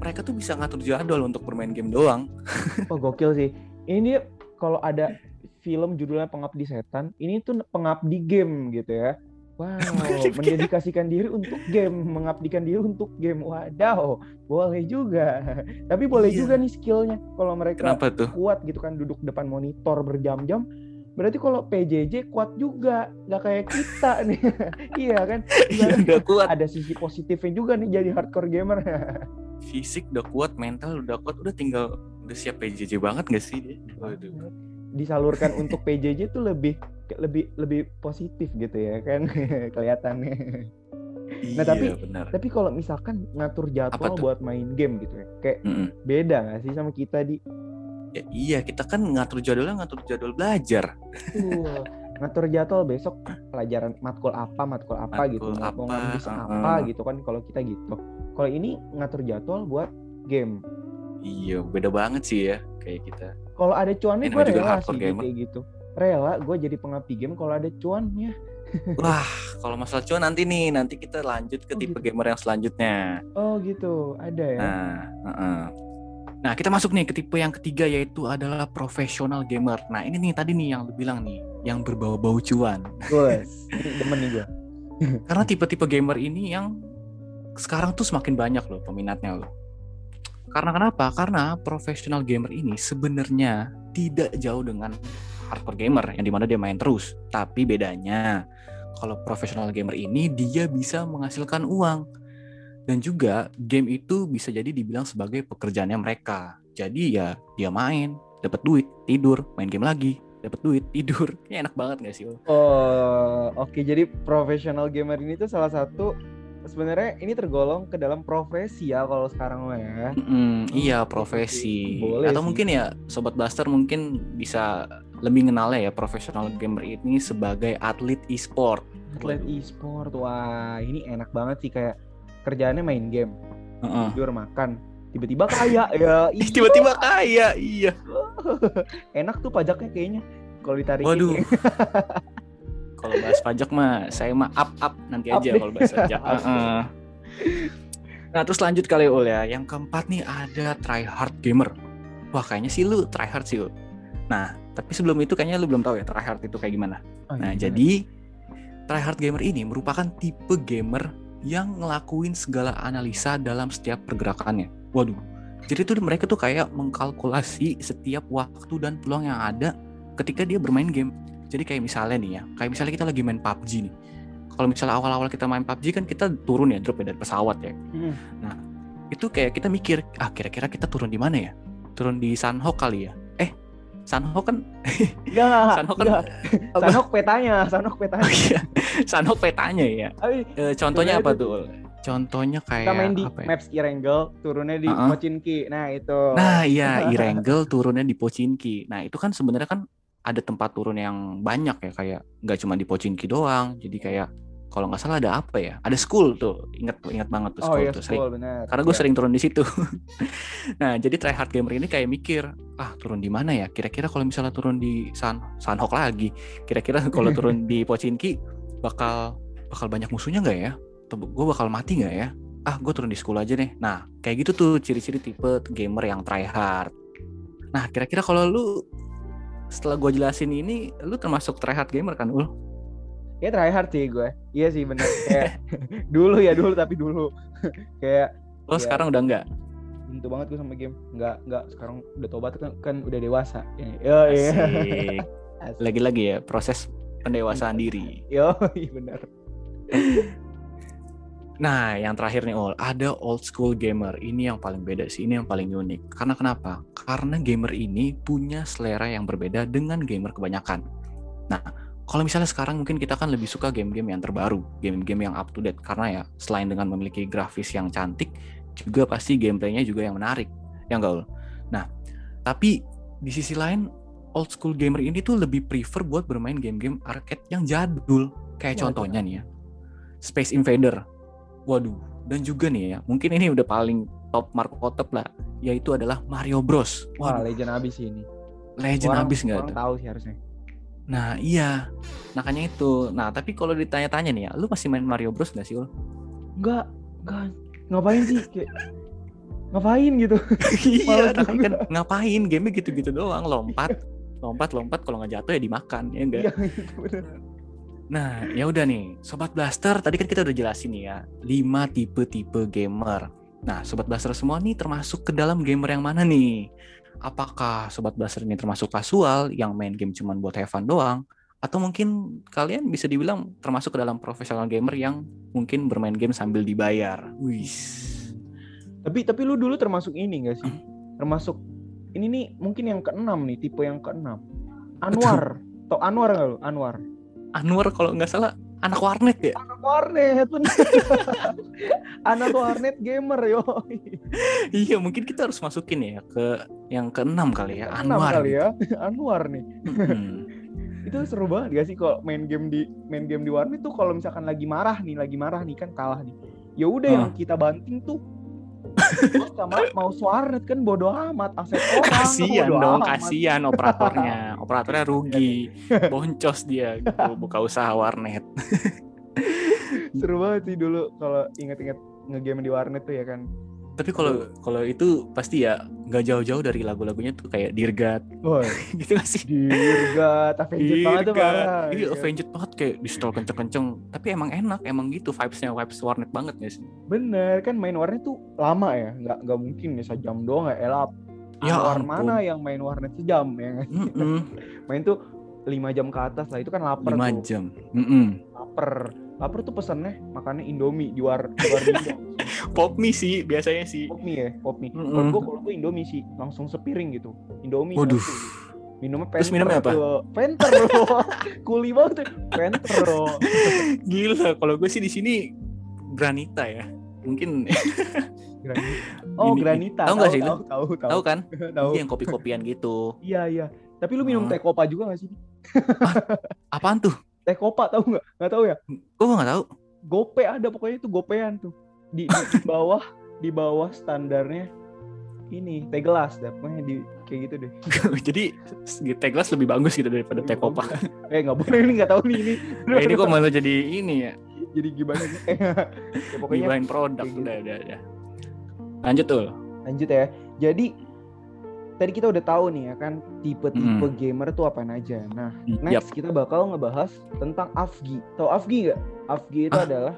mereka tuh bisa ngatur jadwal untuk bermain game doang *laughs* Oh gokil sih. Ini dia kalau ada film judulnya Pengabdi Setan, ini tuh pengabdi game gitu ya. Wow, *laughs* mendedikasikan diri untuk game, mengabdikan diri untuk game. Wadaw, boleh juga. Tapi boleh Iya. juga nih skillnya. Kalau mereka kenapa tuh kuat gitu kan duduk depan monitor berjam-jam, berarti kalau PJJ kuat juga, nggak kayak kita *laughs* nih. *laughs* iya kan? Iya udah kuat Ada sisi positifnya juga nih jadi hardcore gamer. fisik udah kuat, mental udah kuat, udah tinggal udah siap PJJ banget gak sih dia? Waduh. disalurkan untuk PJJ tuh lebih lebih lebih positif gitu ya kan *laughs* kelihatannya. Iya tapi- benar. Tapi kalau misalkan ngatur jadwal buat main game gitu ya, kayak Mm-mm. beda nggak sih sama kita di Ya, iya kita kan ngatur jadwalnya ngatur jadwal belajar. ngatur jadwal besok pelajaran matkul apa matkul apa gitu Matkul mau apa, ngambil uh-uh. apa gitu kan kalau kita gitu. Kalau ini ngatur jadwal buat game. Iya beda banget sih ya kayak kita. Kalau ada cuannya gue rela sih gamer. kayak gitu. Rela gue jadi pengabdi game kalau ada cuannya. *laughs* Wah kalau masalah cuan nanti nih nanti kita lanjut ke Oh, tipe gitu. gamer yang selanjutnya. Oh gitu, ada ya. Nah, uh-uh. Nah kita masuk nih ke tipe yang ketiga yaitu adalah profesional gamer. Nah ini nih tadi nih yang lu bilang nih yang berbau-bau cuan. *laughs* Ini demen nih gue. Karena tipe-tipe gamer ini yang sekarang tuh semakin banyak loh peminatnya loh. Karena kenapa? Karena profesional gamer ini sebenarnya tidak jauh dengan hardcore gamer yang di mana dia main terus. Tapi bedanya kalau profesional gamer ini dia bisa menghasilkan uang dan juga game itu bisa jadi dibilang sebagai pekerjaannya mereka. Jadi ya dia main, dapat duit, tidur, main game lagi, dapat duit, tidur. *laughs* Kayak enak banget gak sih? Ul? Oh, oke. Jadi profesional gamer ini tuh salah satu sebenarnya ini tergolong ke dalam profesi ya kalau sekarang mah ya. Mm, iya profesi Boleh atau sih. mungkin ya sobat blaster mungkin bisa lebih kenalnya ya profesional gamer ini sebagai atlet e-sport. Atlet e-sport, wah ini enak banget sih kayak kerjaannya main game, Heeh. tidur makan, tiba-tiba kaya ya. *laughs* iya. Tiba-tiba kaya, iya. *laughs* enak tuh pajaknya kayaknya kalau ditarik. Waduh. *laughs* kalau bahas pajak mah saya mah up up nanti Up aja kalau bahas pajak. Up. Heeh. Nah terus lanjut kali Ul ya. Yang keempat nih ada try hard gamer. Wah kayaknya sih lu try hard sih Ul. Nah tapi sebelum itu kayaknya lu belum tahu ya try hard itu kayak gimana. Oh, Nah, iya. jadi tryhard gamer ini merupakan tipe gamer yang ngelakuin segala analisa dalam setiap pergerakannya. Waduh. Jadi tuh mereka tuh kayak mengkalkulasi setiap waktu dan peluang yang ada ketika dia bermain game. Jadi kayak misalnya nih ya, kayak misalnya kita lagi main PUBG nih. Kalau misalnya awal-awal kita main PUBG kan kita turun ya, drop ya dari pesawat ya. Mm. Itu kayak kita mikir, ah kira-kira kita turun di mana ya? Turun di Sanhok kali ya? Sanhok kan Enggak, Sanhok kan enggak. Sanhok petanya, Sanhok petanya. Oh iya, Sanhok petanya ya. Tapi Eh, contohnya apa itu- tuh? Contohnya kayak kita main di apa ya? Maps Irengel, turunnya di Uh-uh. Pochinki. Nah, itu. Nah, iya, *laughs* Irengel turunnya di Pochinki. Nah, itu kan sebenarnya kan ada tempat turun yang banyak ya kayak nggak cuma di Pochinki doang. Jadi kayak kalau nggak salah ada apa ya? Ada school tuh. Ingat ingat banget tuh oh school iya, tuh sering. school, benar. Karena gue Iya. sering turun di situ. *laughs* nah, jadi tryhard gamer ini kayak mikir, ah turun di mana ya? Kira-kira kalau misalnya turun di San Sanhok lagi, kira-kira *laughs* kalau turun di *laughs* Pochinki bakal bakal banyak musuhnya nggak ya? Atau gue bakal mati nggak ya? Ah, gue turun di school aja deh. Nah, kayak gitu tuh ciri-ciri tipe gamer yang tryhard. Nah, kira-kira kalau lu setelah gue jelasin ini, lu termasuk tryhard gamer kan, Ul? Ya tryhard sih gue. Iya sih bener. Kayak *laughs* dulu ya dulu tapi dulu. *laughs* Kayak Lo Iya. sekarang udah nggak? bentuk banget gue sama game. Enggak, enggak sekarang udah tobat kan, kan udah dewasa. Yo, iya. Asik. Lagi-lagi ya proses pendewasaan diri. *laughs* Yo, iya bener. Nah, yang terakhir nih, Ol, ada old school gamer. Ini yang paling beda sih, ini yang paling unik. Karena kenapa? Karena gamer ini punya selera yang berbeda dengan gamer kebanyakan. Nah, kalau misalnya sekarang mungkin kita kan lebih suka game-game yang terbaru, game-game yang up to date. Karena ya, selain dengan memiliki grafis yang cantik, juga pasti gameplaynya juga yang menarik. Ya enggak, Ol? Nah, tapi di sisi lain, old school gamer ini tuh lebih prefer buat bermain game-game arcade yang jadul. Kayak Waduh. contohnya nih ya, Space Invader. Waduh, dan juga nih ya, mungkin ini udah paling top markotop lah, yaitu adalah Mario Bros. Wah, legend abis ini. legend Orang- abis nggak tahu sih harusnya. Nah iya, makanya itu. Nah tapi kalau ditanya-tanya nih ya, lu masih main Mario Bros nggak sih, Ul? Enggak, enggak. Ngapain sih? Kayak ngapain gitu? *laughs* iya, Malas makanya kan ngapain? Game gitu-gitu doang, lompat, lompat, lompat. Kalau nggak jatuh ya dimakan, ya enggak? Iya. Nah, ya udah nih, Sobat Blaster, tadi kan kita udah jelasin nih ya, 5 tipe-tipe gamer. Nah, Sobat Blaster semua nih termasuk ke dalam gamer yang mana nih? Apakah Sobat Blaster ini termasuk kasual yang main game cuman buat have fun doang? Atau mungkin kalian bisa dibilang termasuk ke dalam profesional gamer yang mungkin bermain game sambil dibayar? Wih. Tapi tapi lu dulu termasuk ini gak sih? Termasuk ini nih mungkin yang keenam nih, tipe yang keenam. Anwar. Tau Anwar gak lu? Anwar. Anwar kalau nggak salah anak warnet ya? Anak warnet bener. *laughs* Anak warnet gamer yo. iya, mungkin kita harus masukin ya ke yang keenam kali ya, Keenam Anwar. kali ya. *laughs* Anwar nih. Hmm. Itu seru banget gak sih kalau main game di main game di warnet tuh kalau misalkan lagi marah nih, lagi marah nih kan kalah nih. Ya udah yang Ah. kita banting tuh Terus sama mau warnet kan bodo amat aset orang. kasihan bodo dong amat. kasihan operatornya *laughs* operatornya rugi boncos dia gitu buka usaha warnet Seru banget sih dulu kalau inget-inget ngegame di warnet tuh ya kan. Tapi kalau kalau itu pasti ya nggak jauh-jauh dari lagu-lagunya tuh kayak Dirgat Woi, *laughs* gitu gak sih dirgat, Avenged banget tuh parah. iya Iya. Avenged banget kayak di setel kenceng-kenceng tapi emang enak emang gitu vibesnya vibes warnet banget sih Bener kan main warnet tuh lama ya, nggak nggak mungkin ya sejam doang ya elap. Ya ampun. mana yang main warnet sejam ya? Mm-mm, *laughs* Main tuh lima jam ke atas lah itu kan lapar lima tuh. jam Mm-mm. Lapar. Lapar tuh pesennya makannya Indomie di war di war *laughs* pop mie sih biasanya sih pop mie ya, pop mie. Mm-mm. Kalau gua kalau gua Indomie sih langsung sepiring gitu. Indomie. waduh satu. Minumnya Terus Penter minumnya apa? tuh. Penter. *laughs* Kuli banget. Penter loh. *laughs* gila kalau gue sih di sini granita ya mungkin Granita. Oh, Ini- granita. tahu nggak sih? Tahu, tahu, tahu. kan Tahu. Iya, yang kopi-kopian gitu Iya, iya. Tapi lu minum Hmm. teh kopa juga gak sih? Apaan tuh? Teh kopa tahu nggak? Nggak tahu ya? Gue nggak tahu. Gope ada pokoknya itu gopean tuh. Di, di, di bawah di bawah standarnya ini teh gelas dah pokoknya di kayak gitu deh. *laughs* Jadi teh gelas lebih bagus gitu daripada teh kopa. Eh nggak boleh ini nggak tahu nih ini. Nah, ini kok malah jadi ini ya, jadi gimana nih? *laughs* ya, pokoknya gibahin produk kayak gitu. udah udah udah. Lanjut tuh. lanjut ya. Jadi tadi kita udah tahu nih ya kan tipe-tipe Mm. gamer tuh apa aja. Nah, Yap, next kita bakal ngebahas tentang AFGI. Tahu AFGI nggak? AFGI itu Ah. adalah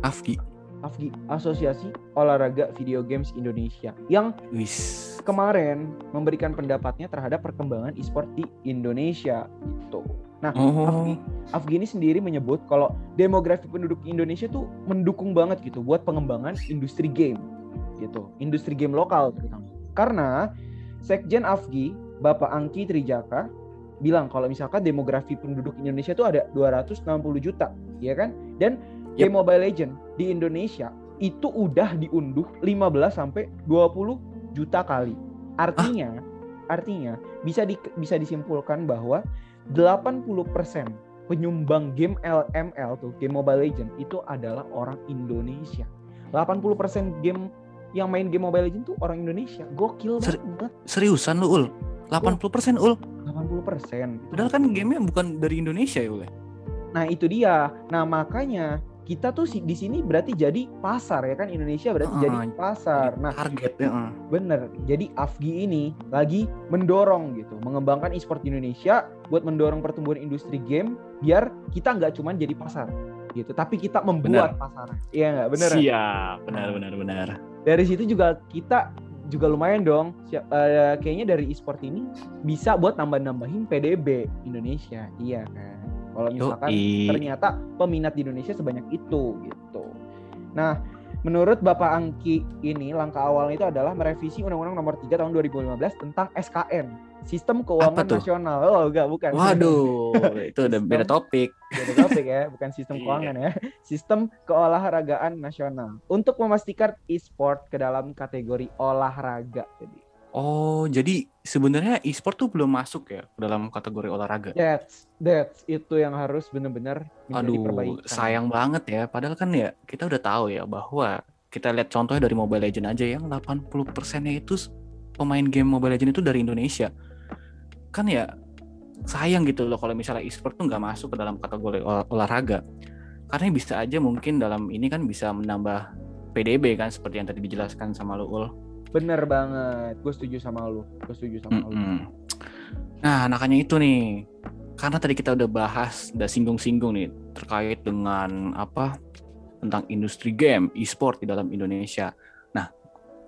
Afgi. AFGI, Asosiasi Olahraga Video Games Indonesia yang Wis. kemarin memberikan pendapatnya terhadap perkembangan e-sport di Indonesia gitu. Nah, Oh. AFGI, AFGI ini sendiri menyebut kalau demografi penduduk Indonesia tuh mendukung banget gitu buat pengembangan industri game gitu, industri game lokal terutama. Karena Sekjen AFGI, Bapak Angki Trijaka bilang kalau misalkan demografi penduduk Indonesia tuh ada 260 juta, ya kan? Dan game Mobile Legend di Indonesia itu udah diunduh 15 sampai 20 juta kali. Artinya, artinya bisa di, bisa disimpulkan bahwa 80% penyumbang game LML tuh, game Mobile Legend itu adalah orang Indonesia. 80% game yang main game Mobile Legend tuh orang Indonesia. Gokil Ser- banget. Seriusan lu ul? 80% ul? 80%. Padahal kan gamenya bukan dari Indonesia ya ul. ya? Nah, itu dia. Nah, makanya kita tuh di sini berarti jadi pasar ya kan Indonesia berarti Ah, jadi pasar. Nah, Target ya. eh. Bener. Jadi AFGI ini lagi mendorong gitu, mengembangkan e-sport di Indonesia buat mendorong pertumbuhan industri game biar kita nggak cuma jadi pasar gitu, tapi kita membuat pasar. Iya nggak? Bener. Siap, benar benar benar. Dari situ juga kita juga lumayan dong. Siap- eh, kayaknya dari e-sport ini bisa buat nambah-nambahin PDB Indonesia. Iya kan. Kalau misalkan Yoi. ternyata peminat di Indonesia sebanyak itu gitu. Nah, menurut Bapak Angki ini langkah awalnya itu adalah merevisi Undang-Undang Nomor 3 Tahun 2015 tentang SKN, Sistem Keuangan Apa tuh? Nasional. Oh, enggak, bukan. Waduh, *laughs* itu udah beda topik. Beda topik ya, bukan sistem Iya. keuangan ya. Sistem keolahragaan nasional untuk memastikan e-sport ke dalam kategori olahraga. Jadi, Oh, jadi sebenarnya e-sport tuh belum masuk ya ke dalam kategori olahraga. that's that's itu yang harus benar-benar menjadi Aduh, perbaikan. sayang banget ya. Padahal kan ya kita udah tahu ya bahwa kita lihat contohnya dari Mobile Legend aja yang 80%-nya itu pemain game Mobile Legend itu dari Indonesia. Kan ya sayang gitu loh kalau misalnya e-sport tuh nggak masuk ke dalam kategori ol- olahraga. Karena bisa aja mungkin dalam ini kan bisa menambah PDB kan seperti yang tadi dijelaskan sama lu Ul. Bener banget. Gue setuju sama lu. Gue setuju sama lu. Mm-mm. Nah, makanya itu nih. Karena tadi kita udah bahas, udah singgung-singgung nih terkait dengan apa tentang industri game e-sport di dalam Indonesia. Nah,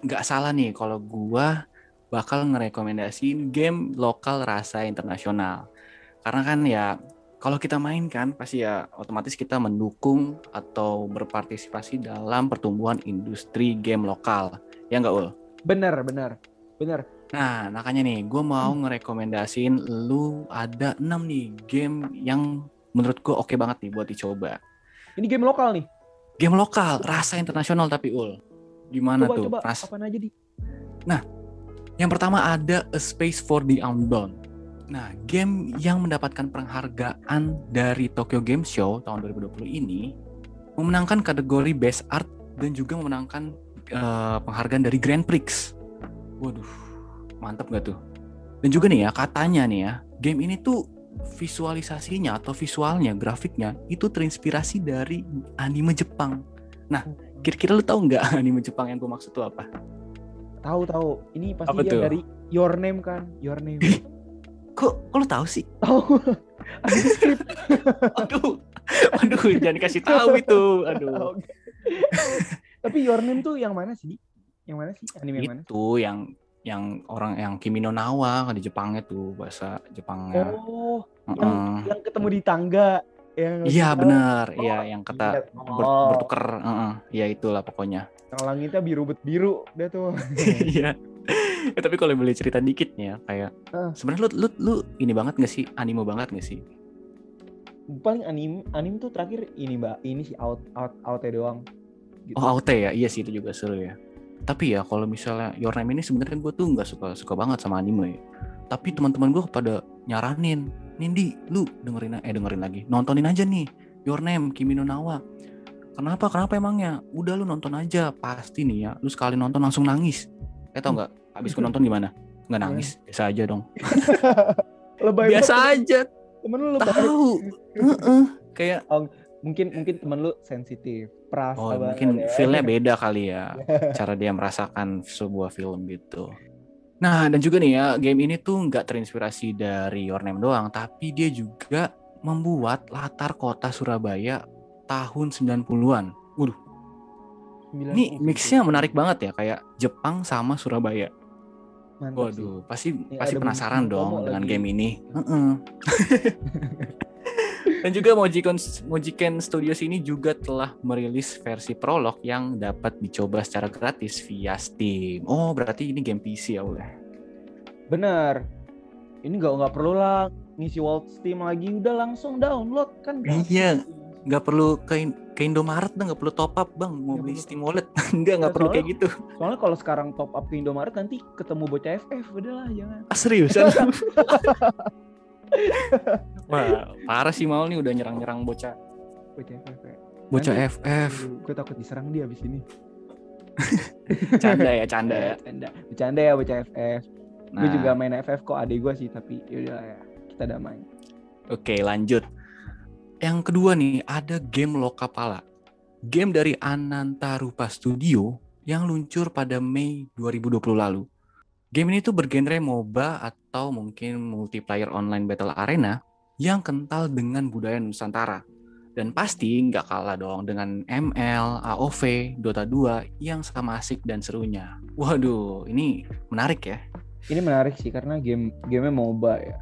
nggak salah nih kalau gua bakal ngerekomendasiin game lokal rasa internasional. Karena kan ya kalau kita main kan pasti ya otomatis kita mendukung atau berpartisipasi dalam pertumbuhan industri game lokal. Ya nggak Ul? Bener, bener, bener. Nah, makanya nih, gue mau ngerekomendasiin lu ada 6 nih game yang menurut gue oke banget nih buat dicoba. Ini game lokal nih. Game lokal, rasa internasional tapi ul. Gimana coba tuh? coba Ras- aja di. Yang pertama ada A Space for the Unbound. Nah, game yang mendapatkan penghargaan dari Tokyo Game Show tahun 2020 ini memenangkan kategori Best Art dan juga memenangkan eh, penghargaan dari Grand Prix. Waduh, mantap gak tuh? Dan juga nih ya, katanya nih ya, game ini tuh visualisasinya atau visualnya, grafiknya itu terinspirasi dari anime Jepang. Nah, kira-kira lu tahu nggak *laughs* anime Jepang yang gue maksud tuh apa? Tahu tahu. Ini pasti Apa yang tuh? dari Your Name kan, Your Name. *laughs* Kok, kok lu tahu sih? Tahu. *laughs* Ada skrip. Aduh, aduh, jangan dikasih tahu *laughs* itu. Aduh. Tapi Your Name tuh yang mana sih? Yang mana sih? Anime yang mana? itu yang yang orang yang Kimi no Nawa di Jepangnya tuh bahasa Jepangnya. Oh, Heeh. yang ketemu di tangga. Yang Iya kita- benar, Oh, iya yang kata iya. ber- Oh. bertuker, heeh. Iya itulah pokoknya. Yang langitnya biru bet biru, udah tuh. *laughs* Iya. Eh, tapi kalau boleh cerita dikit nih ya, kayak Ah. sebenarnya lu, lu lu ini banget gak sih, anime banget gak sih? Paling anime anime tuh terakhir ini mbak, ini sih out out out doang. Gitu. Oh AOT ya, iya sih itu juga seru ya. Tapi ya kalau misalnya Your Name ini sebenarnya gue tuh nggak suka suka banget sama anime. ya. Tapi teman-teman gue pada nyaranin Nindi lu dengerin eh dengerin lagi. Nontonin aja nih Your Name Kimi no Nawa. Kenapa kenapa emangnya? Udah lu nonton aja. Pasti nih ya lu sekali nonton langsung nangis. Eh tau nggak? Abis gue nonton gimana? Nggak nangis. Biasa aja dong. *laughs* Lebay biasa aja. Temen lu lebay. tahu. *laughs* Heeh. kayak Mungkin mungkin temen lu sensitif. Perasa oh mungkin ya. feelnya *laughs* beda kali ya cara dia merasakan sebuah film gitu nah dan juga nih ya game ini tuh nggak terinspirasi dari Your Name doang tapi dia juga membuat latar kota Surabaya tahun 90-an Waduh, ini mixnya menarik banget ya kayak Jepang sama Surabaya Mantap sih. Waduh, pasti Ini pasti penasaran dong dengan lagi. game ini. *laughs* Heeh. Dan juga Mojikon Mojiken Studios ini juga telah merilis versi prolog yang dapat dicoba secara gratis via Steam. Oh, berarti ini game PC ya, udah. Bener. Ini nggak nggak perlu lah ngisi World Steam lagi, udah langsung download kan. Iya. Nggak perlu ke, ke Indomaret, nggak perlu top up, Bang. Mau Nggak beli perlu. Steam Wallet. Enggak, *laughs* nggak Ya, perlu kayak gitu. Soalnya kalau sekarang top up ke Indomaret nanti ketemu bocah FF, udahlah jangan. Ah, seriusan? *laughs* Wah, parah sih Maul nih udah nyerang-nyerang bocah. Bocah FF. Bocah FF. Gue takut diserang dia abis ini. *laughs* Canda ya, canda ya. Bercanda, bercanda ya bocah FF. Nah. Gue juga main FF kok adik gue sih, tapi yaudah ya kita damai. Oke, lanjut. Yang kedua nih, ada game Lokapala. Game dari Ananta Rupa Studio yang luncur pada Mei 2020 lalu. Game ini tuh bergenre MOBA atau mungkin multiplayer online battle arena yang kental dengan budaya Nusantara. Dan pasti nggak kalah dong dengan ML, AOV, Dota 2 yang sama asik dan serunya. Waduh, ini menarik ya. Ini menarik sih karena game gamenya MOBA ya.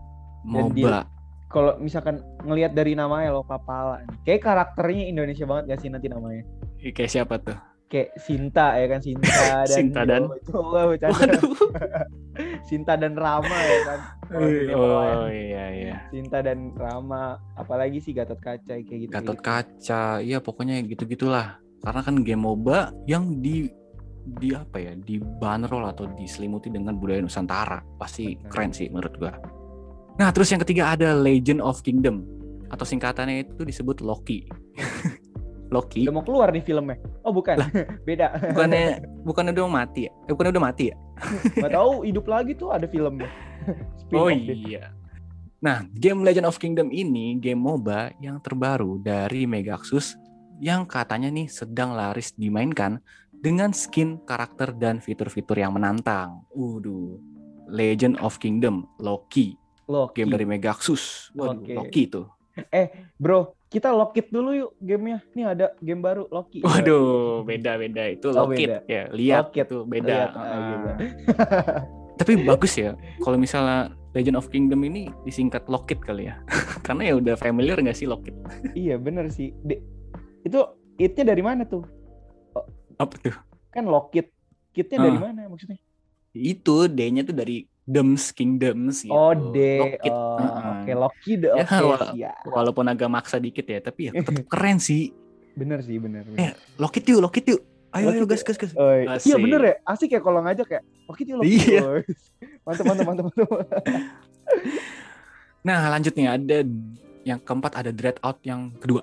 Dan MOBA. Kalau misalkan ngelihat dari namanya lo Papala, kayak karakternya Indonesia banget gak sih nanti namanya? Kayak siapa tuh? Kayak Sinta ya kan Sinta *laughs* dan Sinta dan- coba bercanda. Waduh. *laughs* Sinta dan Rama ya kan. Oh iya iya. Sinta dan Rama, apalagi sih Gatot Kaca kayak gitu. Gatot kaca, iya pokoknya gitu-gitulah. Karena kan game MOBA yang di di apa ya, dibanderol atau diselimuti dengan budaya Nusantara. Pasti Benar. keren sih menurut gua. Nah, terus yang ketiga ada Legend of Kingdom atau singkatannya itu disebut Loki. *laughs* Loki Udah mau keluar nih filmnya. Oh bukan, *laughs* beda. bukannya bukannya udah mati ya? Eh, bukannya udah mati ya? *laughs* Gak tahu hidup lagi tuh ada filmnya. *laughs* Oh deh. iya. Nah, game Legend of Kingdom ini game MOBA yang terbaru dari Megaxus yang katanya nih sedang laris dimainkan dengan skin karakter dan fitur-fitur yang menantang. Waduh. Legend of Kingdom Loki, Loki. game dari Megaxus. Waduh, Oke. Loki itu. Bro, kita lockit dulu yuk gamenya. Nih ada game baru Loki. Waduh, beda-beda itu Oh, Loki beda. ya. Lihat tuh beda. Lihat, ah, Ah. gitu. *laughs* Tapi bagus ya kalau misalnya Legend of Kingdom ini disingkat Lockit kali ya. *laughs* Karena ya udah familiar nggak sih Lockit? iya bener sih. De- itu itnya dari mana tuh? Apa tuh? Kan lockit. Kitnya dari Ah. mana maksudnya? itu D-nya tuh dari Dems Kingdoms gitu. Oh D. Lockit. Oh, Heeh. Oke Loki deh. Ya, Oke wala- siap. Walaupun agak maksa dikit ya, tapi ya tetap *laughs* keren sih. Bener sih bener. bener. Eh, Lockit yuk, Lockit yuk. Ayo, ayo, gas, gas, gas. Iya bener ya, asik ya kalau ngajak ya. Loki itu Loki. Iya. boys. *laughs* Mantap mantap mantap mantap. *laughs* Nah, lanjut nih ada yang keempat ada Dreadout yang kedua.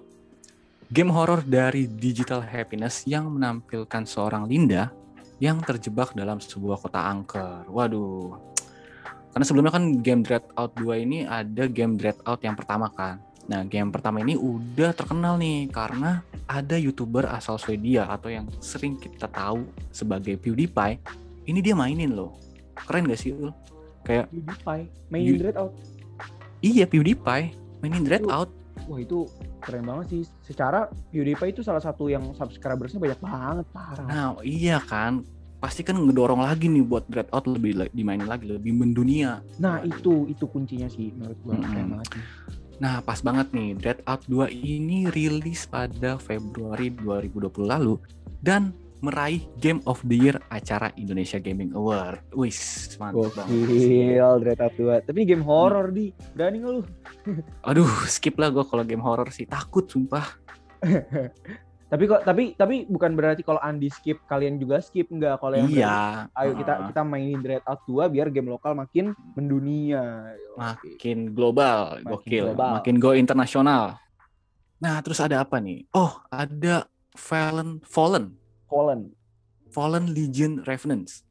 Game horor dari Digital Happiness yang menampilkan seorang Linda yang terjebak dalam sebuah kota angker. Waduh. Karena sebelumnya kan game Dreadout 2 ini ada game Dreadout yang pertama kan. Nah, game pertama ini udah terkenal nih karena ada YouTuber asal Swedia atau yang sering kita tahu sebagai PewDiePie. Ini dia mainin loh. Keren gak sih, Ul? Kayak PewDiePie mainin Dread Out. iya PewDiePie mainin Dreadout. Wah itu keren banget sih. Secara PewDiePie itu salah satu yang subscribersnya banyak banget parah. Nah, iya kan. Pasti kan ngedorong lagi nih buat Dreadout lebih la- dimainin lagi, lebih mendunia. Nah itu itu kuncinya sih menurut banget sih. Nah, pas banget nih. Dreadout 2 ini rilis pada Februari 2020 lalu dan meraih Game of the Year acara Indonesia Gaming Award. Wis, mantap banget. Gokil Dread Out 2. Tapi game horror di. Berani nggak lu? Aduh, skip lah gue kalau game horror sih. Takut, sumpah. *laughs* Tapi kok tapi tapi bukan berarti kalau Andi skip kalian juga skip enggak kalau yang berarti, Iya. ayo kita kita mainin Dread Out 2 biar game lokal makin mendunia. makin global, Makin gokil, global. makin go internasional. Nah, terus ada apa nih? Oh, ada Fallen Fallen, Fallen. Fallen Legion Revenants.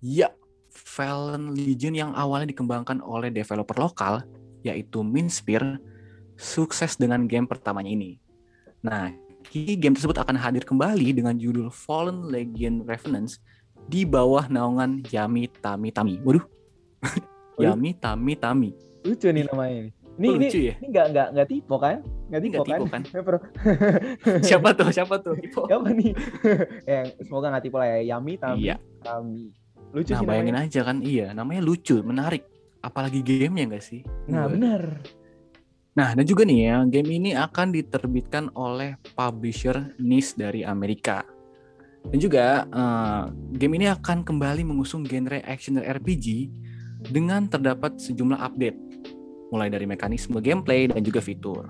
Ya, Fallen Legion yang awalnya dikembangkan oleh developer lokal yaitu Minsphere sukses dengan game pertamanya ini. Nah, game tersebut akan hadir kembali dengan judul Fallen Legion Revenants di bawah naungan Yami Tami Tami. *laughs* Waduh. Yami Tami Tami. Lucu nih namanya ini. Ini Oh, ini lucu ya? ini enggak enggak enggak tipe kan? Enggak Ini tipe kan? tipe kan? *laughs* *laughs* Siapa tuh? Siapa tuh? Tipo. Siapa nih? yang semoga nggak tipe lah ya. Yami Tami. Iya. Tami. Lucu Nah, sih bayangin namanya. aja kan, iya, namanya lucu, menarik. Apalagi gamenya nggak sih? Nah, benar. Nah, dan juga nih ya, game ini akan diterbitkan oleh publisher NIS dari Amerika. Dan juga eh, game ini akan kembali mengusung genre action RPG dengan terdapat sejumlah update, mulai dari mekanisme gameplay dan juga fitur.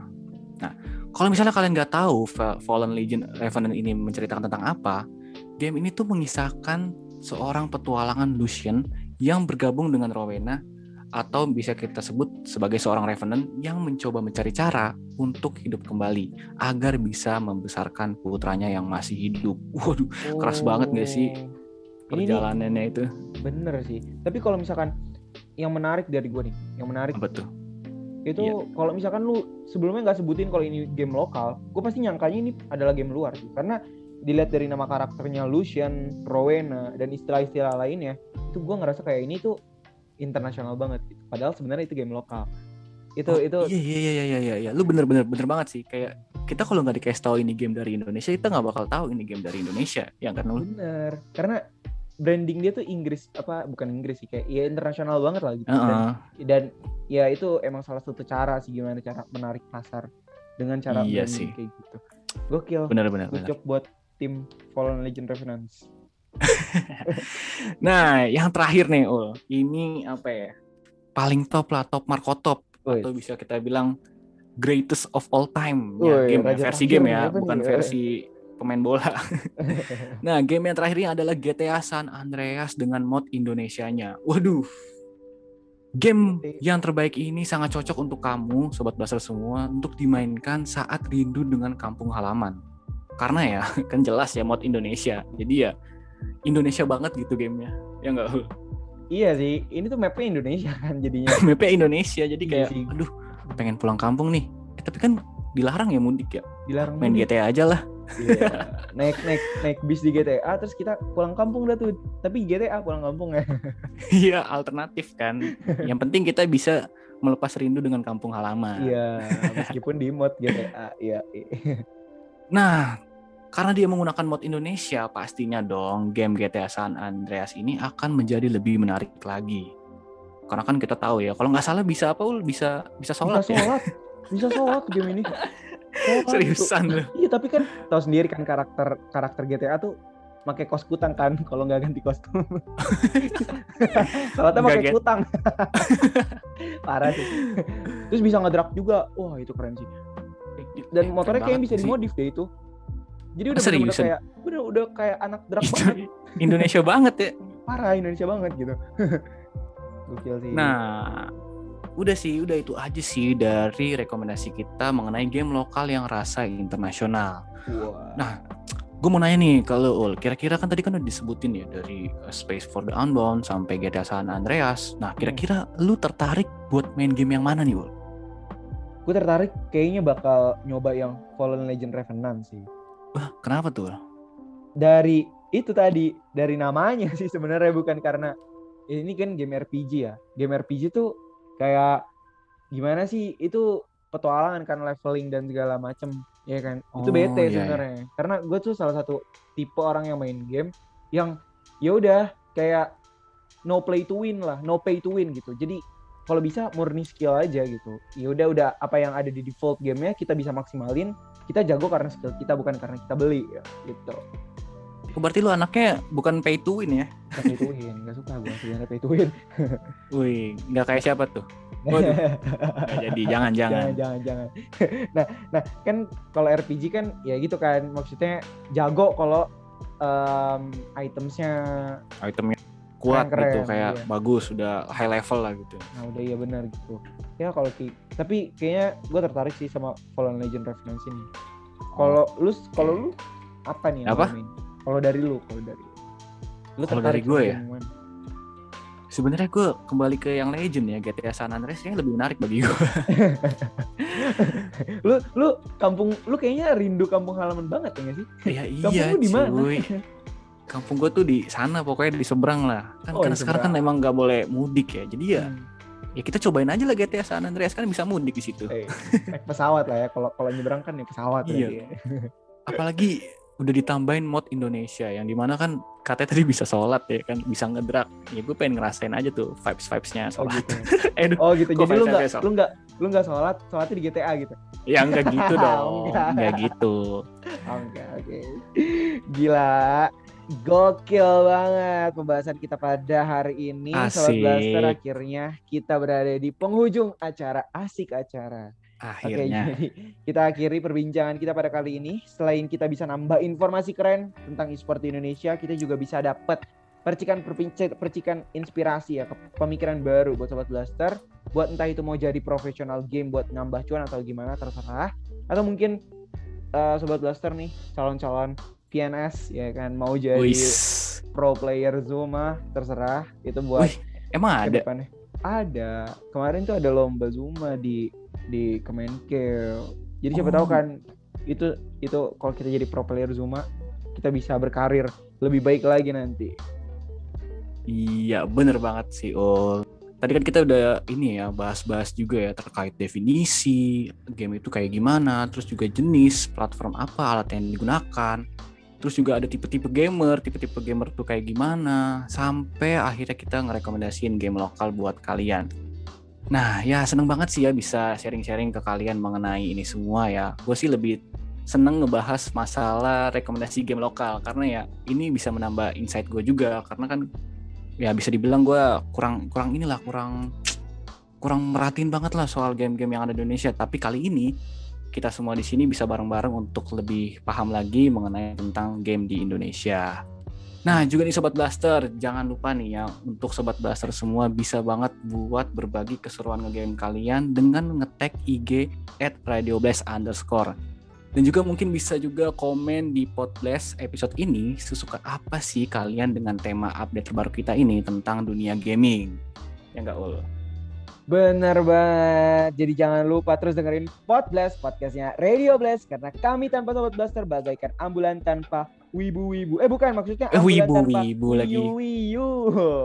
Nah, kalau misalnya kalian nggak tahu Fa- Fallen Legion Revenant ini menceritakan tentang apa, game ini tuh mengisahkan seorang petualangan Lucian yang bergabung dengan Rowena atau bisa kita sebut sebagai seorang revenant yang mencoba mencari cara untuk hidup kembali agar bisa membesarkan putranya yang masih hidup. *laughs* Waduh, Keras banget nggak sih Oh. Ini perjalanannya itu. bener sih. Tapi kalau misalkan yang menarik dari gue nih, yang menarik tuh? itu Iya. kalau misalkan lu sebelumnya nggak sebutin kalau ini game lokal, gue pasti nyangkanya ini adalah game luar sih. Karena dilihat dari nama karakternya Lucian, Rowena, dan istilah-istilah lainnya, itu gue ngerasa kayak ini tuh internasional banget. Gitu. Padahal sebenarnya itu game lokal. Itu Oh, itu Iya iya iya iya iya iya. Lu bener bener bener banget sih. Kayak kita kalau nggak dikasih tahu ini game dari Indonesia, kita nggak bakal tahu ini game dari Indonesia. Ya kan lu? bener. Karena branding dia tuh Inggris apa bukan Inggris sih kayak ya internasional banget lah gitu. Dan, Heeh. dan ya itu emang salah satu cara sih gimana cara menarik pasar dengan cara Iya branding sih. kayak gitu. Gokil. Bener bener job buat tim Fallen Legend Revenants. *laughs* Nah, yang terakhir nih, Ul. Ini apa ya? Paling top lah, top Marco top Wih. atau bisa kita bilang greatest of all time ya, Wih, game ya, versi game ya, apa bukan nih? versi pemain bola. *laughs* nah, game yang terakhir ini adalah GTA San Andreas dengan mod Indonesianya. Waduh. Game yang terbaik ini sangat cocok untuk kamu, sobat blaster semua, untuk dimainkan saat rindu dengan kampung halaman. Karena ya, *laughs* kan jelas ya mod Indonesia. Jadi ya Indonesia banget gitu gamenya. Ya enggak? Iya sih, ini tuh mapnya Indonesia kan jadinya. *laughs* mapnya Indonesia jadi Iya kayak sih. aduh pengen pulang kampung nih eh, tapi kan dilarang ya mudik ya Dilarang main mudik. GTA aja lah Iya. *laughs* naik naik naik bis di GTA terus kita pulang kampung dah tuh. Tapi GTA pulang kampung ya. *laughs* iya alternatif kan yang penting kita bisa melepas rindu dengan kampung halaman Iya, meskipun di mod GTA. Iya. iya. nah karena dia menggunakan mod Indonesia pastinya dong game GTA San Andreas ini akan menjadi lebih menarik lagi karena kan kita tahu ya kalau nggak salah bisa apa ul bisa bisa sholat Bisa ya sholat. Bisa sholat game ini. *laughs* Sholat tuh. seriusan lu Iya, tapi kan tahu sendiri kan karakter karakter GTA tuh pakai kos kutang kan kalau nggak ganti kostum. *laughs* Sholatnya pakai kutang. *laughs* Parah sih. Terus bisa ngedrak juga. Wah, itu keren sih. Dan Eh, motornya kayaknya bisa dimodif deh itu. Jadi udah Seriusan? bener-bener kayak udah udah kayak anak drag banget. *laughs* Indonesia banget ya Parah Indonesia banget gitu. *laughs* Gokil sih. Nah, udah sih, udah itu aja sih dari rekomendasi kita mengenai game lokal yang rasa internasional. Wah. Nah, gue mau nanya nih kalau Ul, kira-kira kan tadi kan udah disebutin ya dari uh, Space for the Unbound sampai GTA San Andreas. Nah, kira-kira lu tertarik buat main game yang mana nih Ul? gue tertarik kayaknya bakal nyoba yang Fallen Legend Revenant sih. Wah, kenapa tuh? Dari itu tadi, dari namanya *laughs* sih sebenarnya bukan karena ini kan game RPG ya. Game RPG tuh kayak gimana sih? Itu petualangan kan leveling dan segala macem ya kan. itu Oh, bete iya, iya. sebenarnya. Karena gue tuh salah satu tipe orang yang main game yang ya udah kayak no play to win lah, no pay to win gitu. Jadi kalau bisa murni skill aja gitu. Ya udah udah apa yang ada di default gamenya kita bisa maksimalin. Kita jago karena skill kita bukan karena kita beli ya, gitu. Oh, berarti lu anaknya bukan pay to win ya? Gak pay to win, gak suka gue sebenarnya pay to win. *laughs* Wih, nggak kayak siapa tuh? *laughs* Waduh. Nggak jadi, jangan, jangan. jangan, jangan, jangan. *laughs* nah, nah kan kalau RPG kan ya gitu kan, maksudnya jago kalau um, itemsnya Itemnya kuat Keren-keren, gitu, kayak iya. bagus, udah high level lah gitu. Nah udah iya benar gitu. Ya kalau ki tapi kayaknya gue tertarik sih sama Fallen Legend Revenant ini. Kalau lu kalau lu apa nih Apa? Kalau dari lu, kalau dari lu. Kalau dari gue ya? Sebenarnya gue kembali ke yang legend ya, GTA San Andreas kayaknya lebih menarik bagi gue. *laughs* lu lu kampung lu kayaknya rindu kampung halaman banget ya nggak sih? Iya Kampung iya lu di mana? *laughs* Kampung gue tuh di sana pokoknya di seberang lah. Kan Oh, karena sekarang kan emang nggak boleh mudik ya. Jadi ya Hmm. ya kita cobain aja lah GTA San Andreas kan bisa mudik di situ. Eh, naik pesawat lah ya. Kalau kalau nyebrang kan naik pesawat Iya. ya. *laughs* Apalagi udah ditambahin mod Indonesia yang di mana kan katanya tadi bisa sholat ya kan bisa ngedrak ya gue pengen ngerasain aja tuh vibes vibesnya Oh sholat gitu. *laughs* Aduh, Oh gitu. Kok Jadi lu nggak lu nggak lu nggak sholat, sholatnya di GTA gitu. ya enggak gitu *laughs* dong Enggak. enggak gitu Oh, Oke oke. Gila. Gokil banget pembahasan kita pada hari ini. Sobat Asik. Blaster akhirnya kita berada di penghujung acara asik acara. Oke, akhirnya jadi kita akhiri perbincangan kita pada kali ini. Selain kita bisa nambah informasi keren tentang e-sport di Indonesia, kita juga bisa dapat percikan percikan inspirasi ya, ke- pemikiran baru buat sobat blaster. Buat entah itu mau jadi profesional game buat nambah cuan atau gimana terserah. Atau mungkin eh, sobat blaster nih calon-calon PNS ya kan mau jadi Wis. pro player Zuma terserah itu buat Wih, emang ada depannya. Ada. Kemarin tuh ada lomba Zuma di di Kemenkeu. Jadi siapa Oh. tahu kan itu itu kalau kita jadi pro player Zuma kita bisa berkarir lebih baik lagi nanti. Iya, bener banget sih, Ul. Tadi kan kita udah ini ya, bahas-bahas juga ya terkait definisi, game itu kayak gimana, terus juga jenis, platform apa, alat yang digunakan. Terus juga ada tipe-tipe gamer, tipe-tipe gamer tuh kayak gimana, sampai akhirnya kita ngerekomendasiin game lokal buat kalian. Nah, ya seneng banget sih ya bisa sharing-sharing ke kalian mengenai ini semua ya. Gue sih lebih seneng ngebahas masalah rekomendasi game lokal, karena ya ini bisa menambah insight gue juga, karena kan ya bisa dibilang gue kurang kurang inilah kurang kurang merhatiin banget lah soal game-game yang ada di Indonesia tapi kali ini kita semua di sini bisa bareng-bareng untuk lebih paham lagi mengenai tentang game di Indonesia. Nah juga nih Sobat Blaster, jangan lupa nih ya untuk Sobat Blaster semua bisa banget buat berbagi keseruan ngegame kalian dengan ngetag IG at radioblast underscore. Dan juga mungkin bisa juga komen di Podblast episode ini sesuka apa sih kalian dengan tema update terbaru kita ini tentang dunia gaming. Ya enggak Ul? Bener banget. Jadi jangan lupa terus dengerin Podblast, podcastnya Radio Blast. Karena kami tanpa Sobat Blaster bagaikan ambulan tanpa wibu-wibu. Eh bukan maksudnya Eh, ambulan tanpa wibu-wibu lagi. wiyu-wiyu.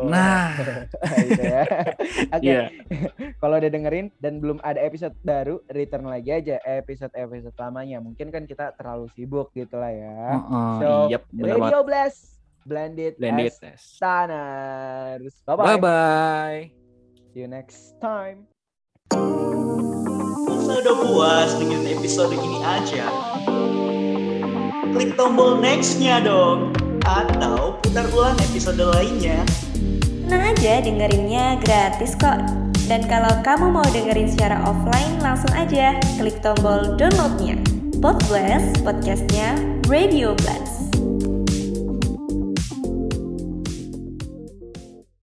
Nah, *laughs* Gitu ya. *laughs* Oke, iya. *laughs* kalau udah dengerin dan belum ada episode baru, return lagi aja episode-episode lamanya. Mungkin kan kita terlalu sibuk gitu lah ya. Heeh, So, yep. Radio Blast, blended, Blended as. Bye-bye. See you next time. Masa udah puas dengerin episode ini aja? Klik tombol next-nya dong. Atau putar ulang episode lainnya. Tenang aja dengerinnya gratis kok. Dan kalau kamu mau dengerin secara offline langsung aja klik tombol downloadnya. Podblast, podcastnya Radio Blast.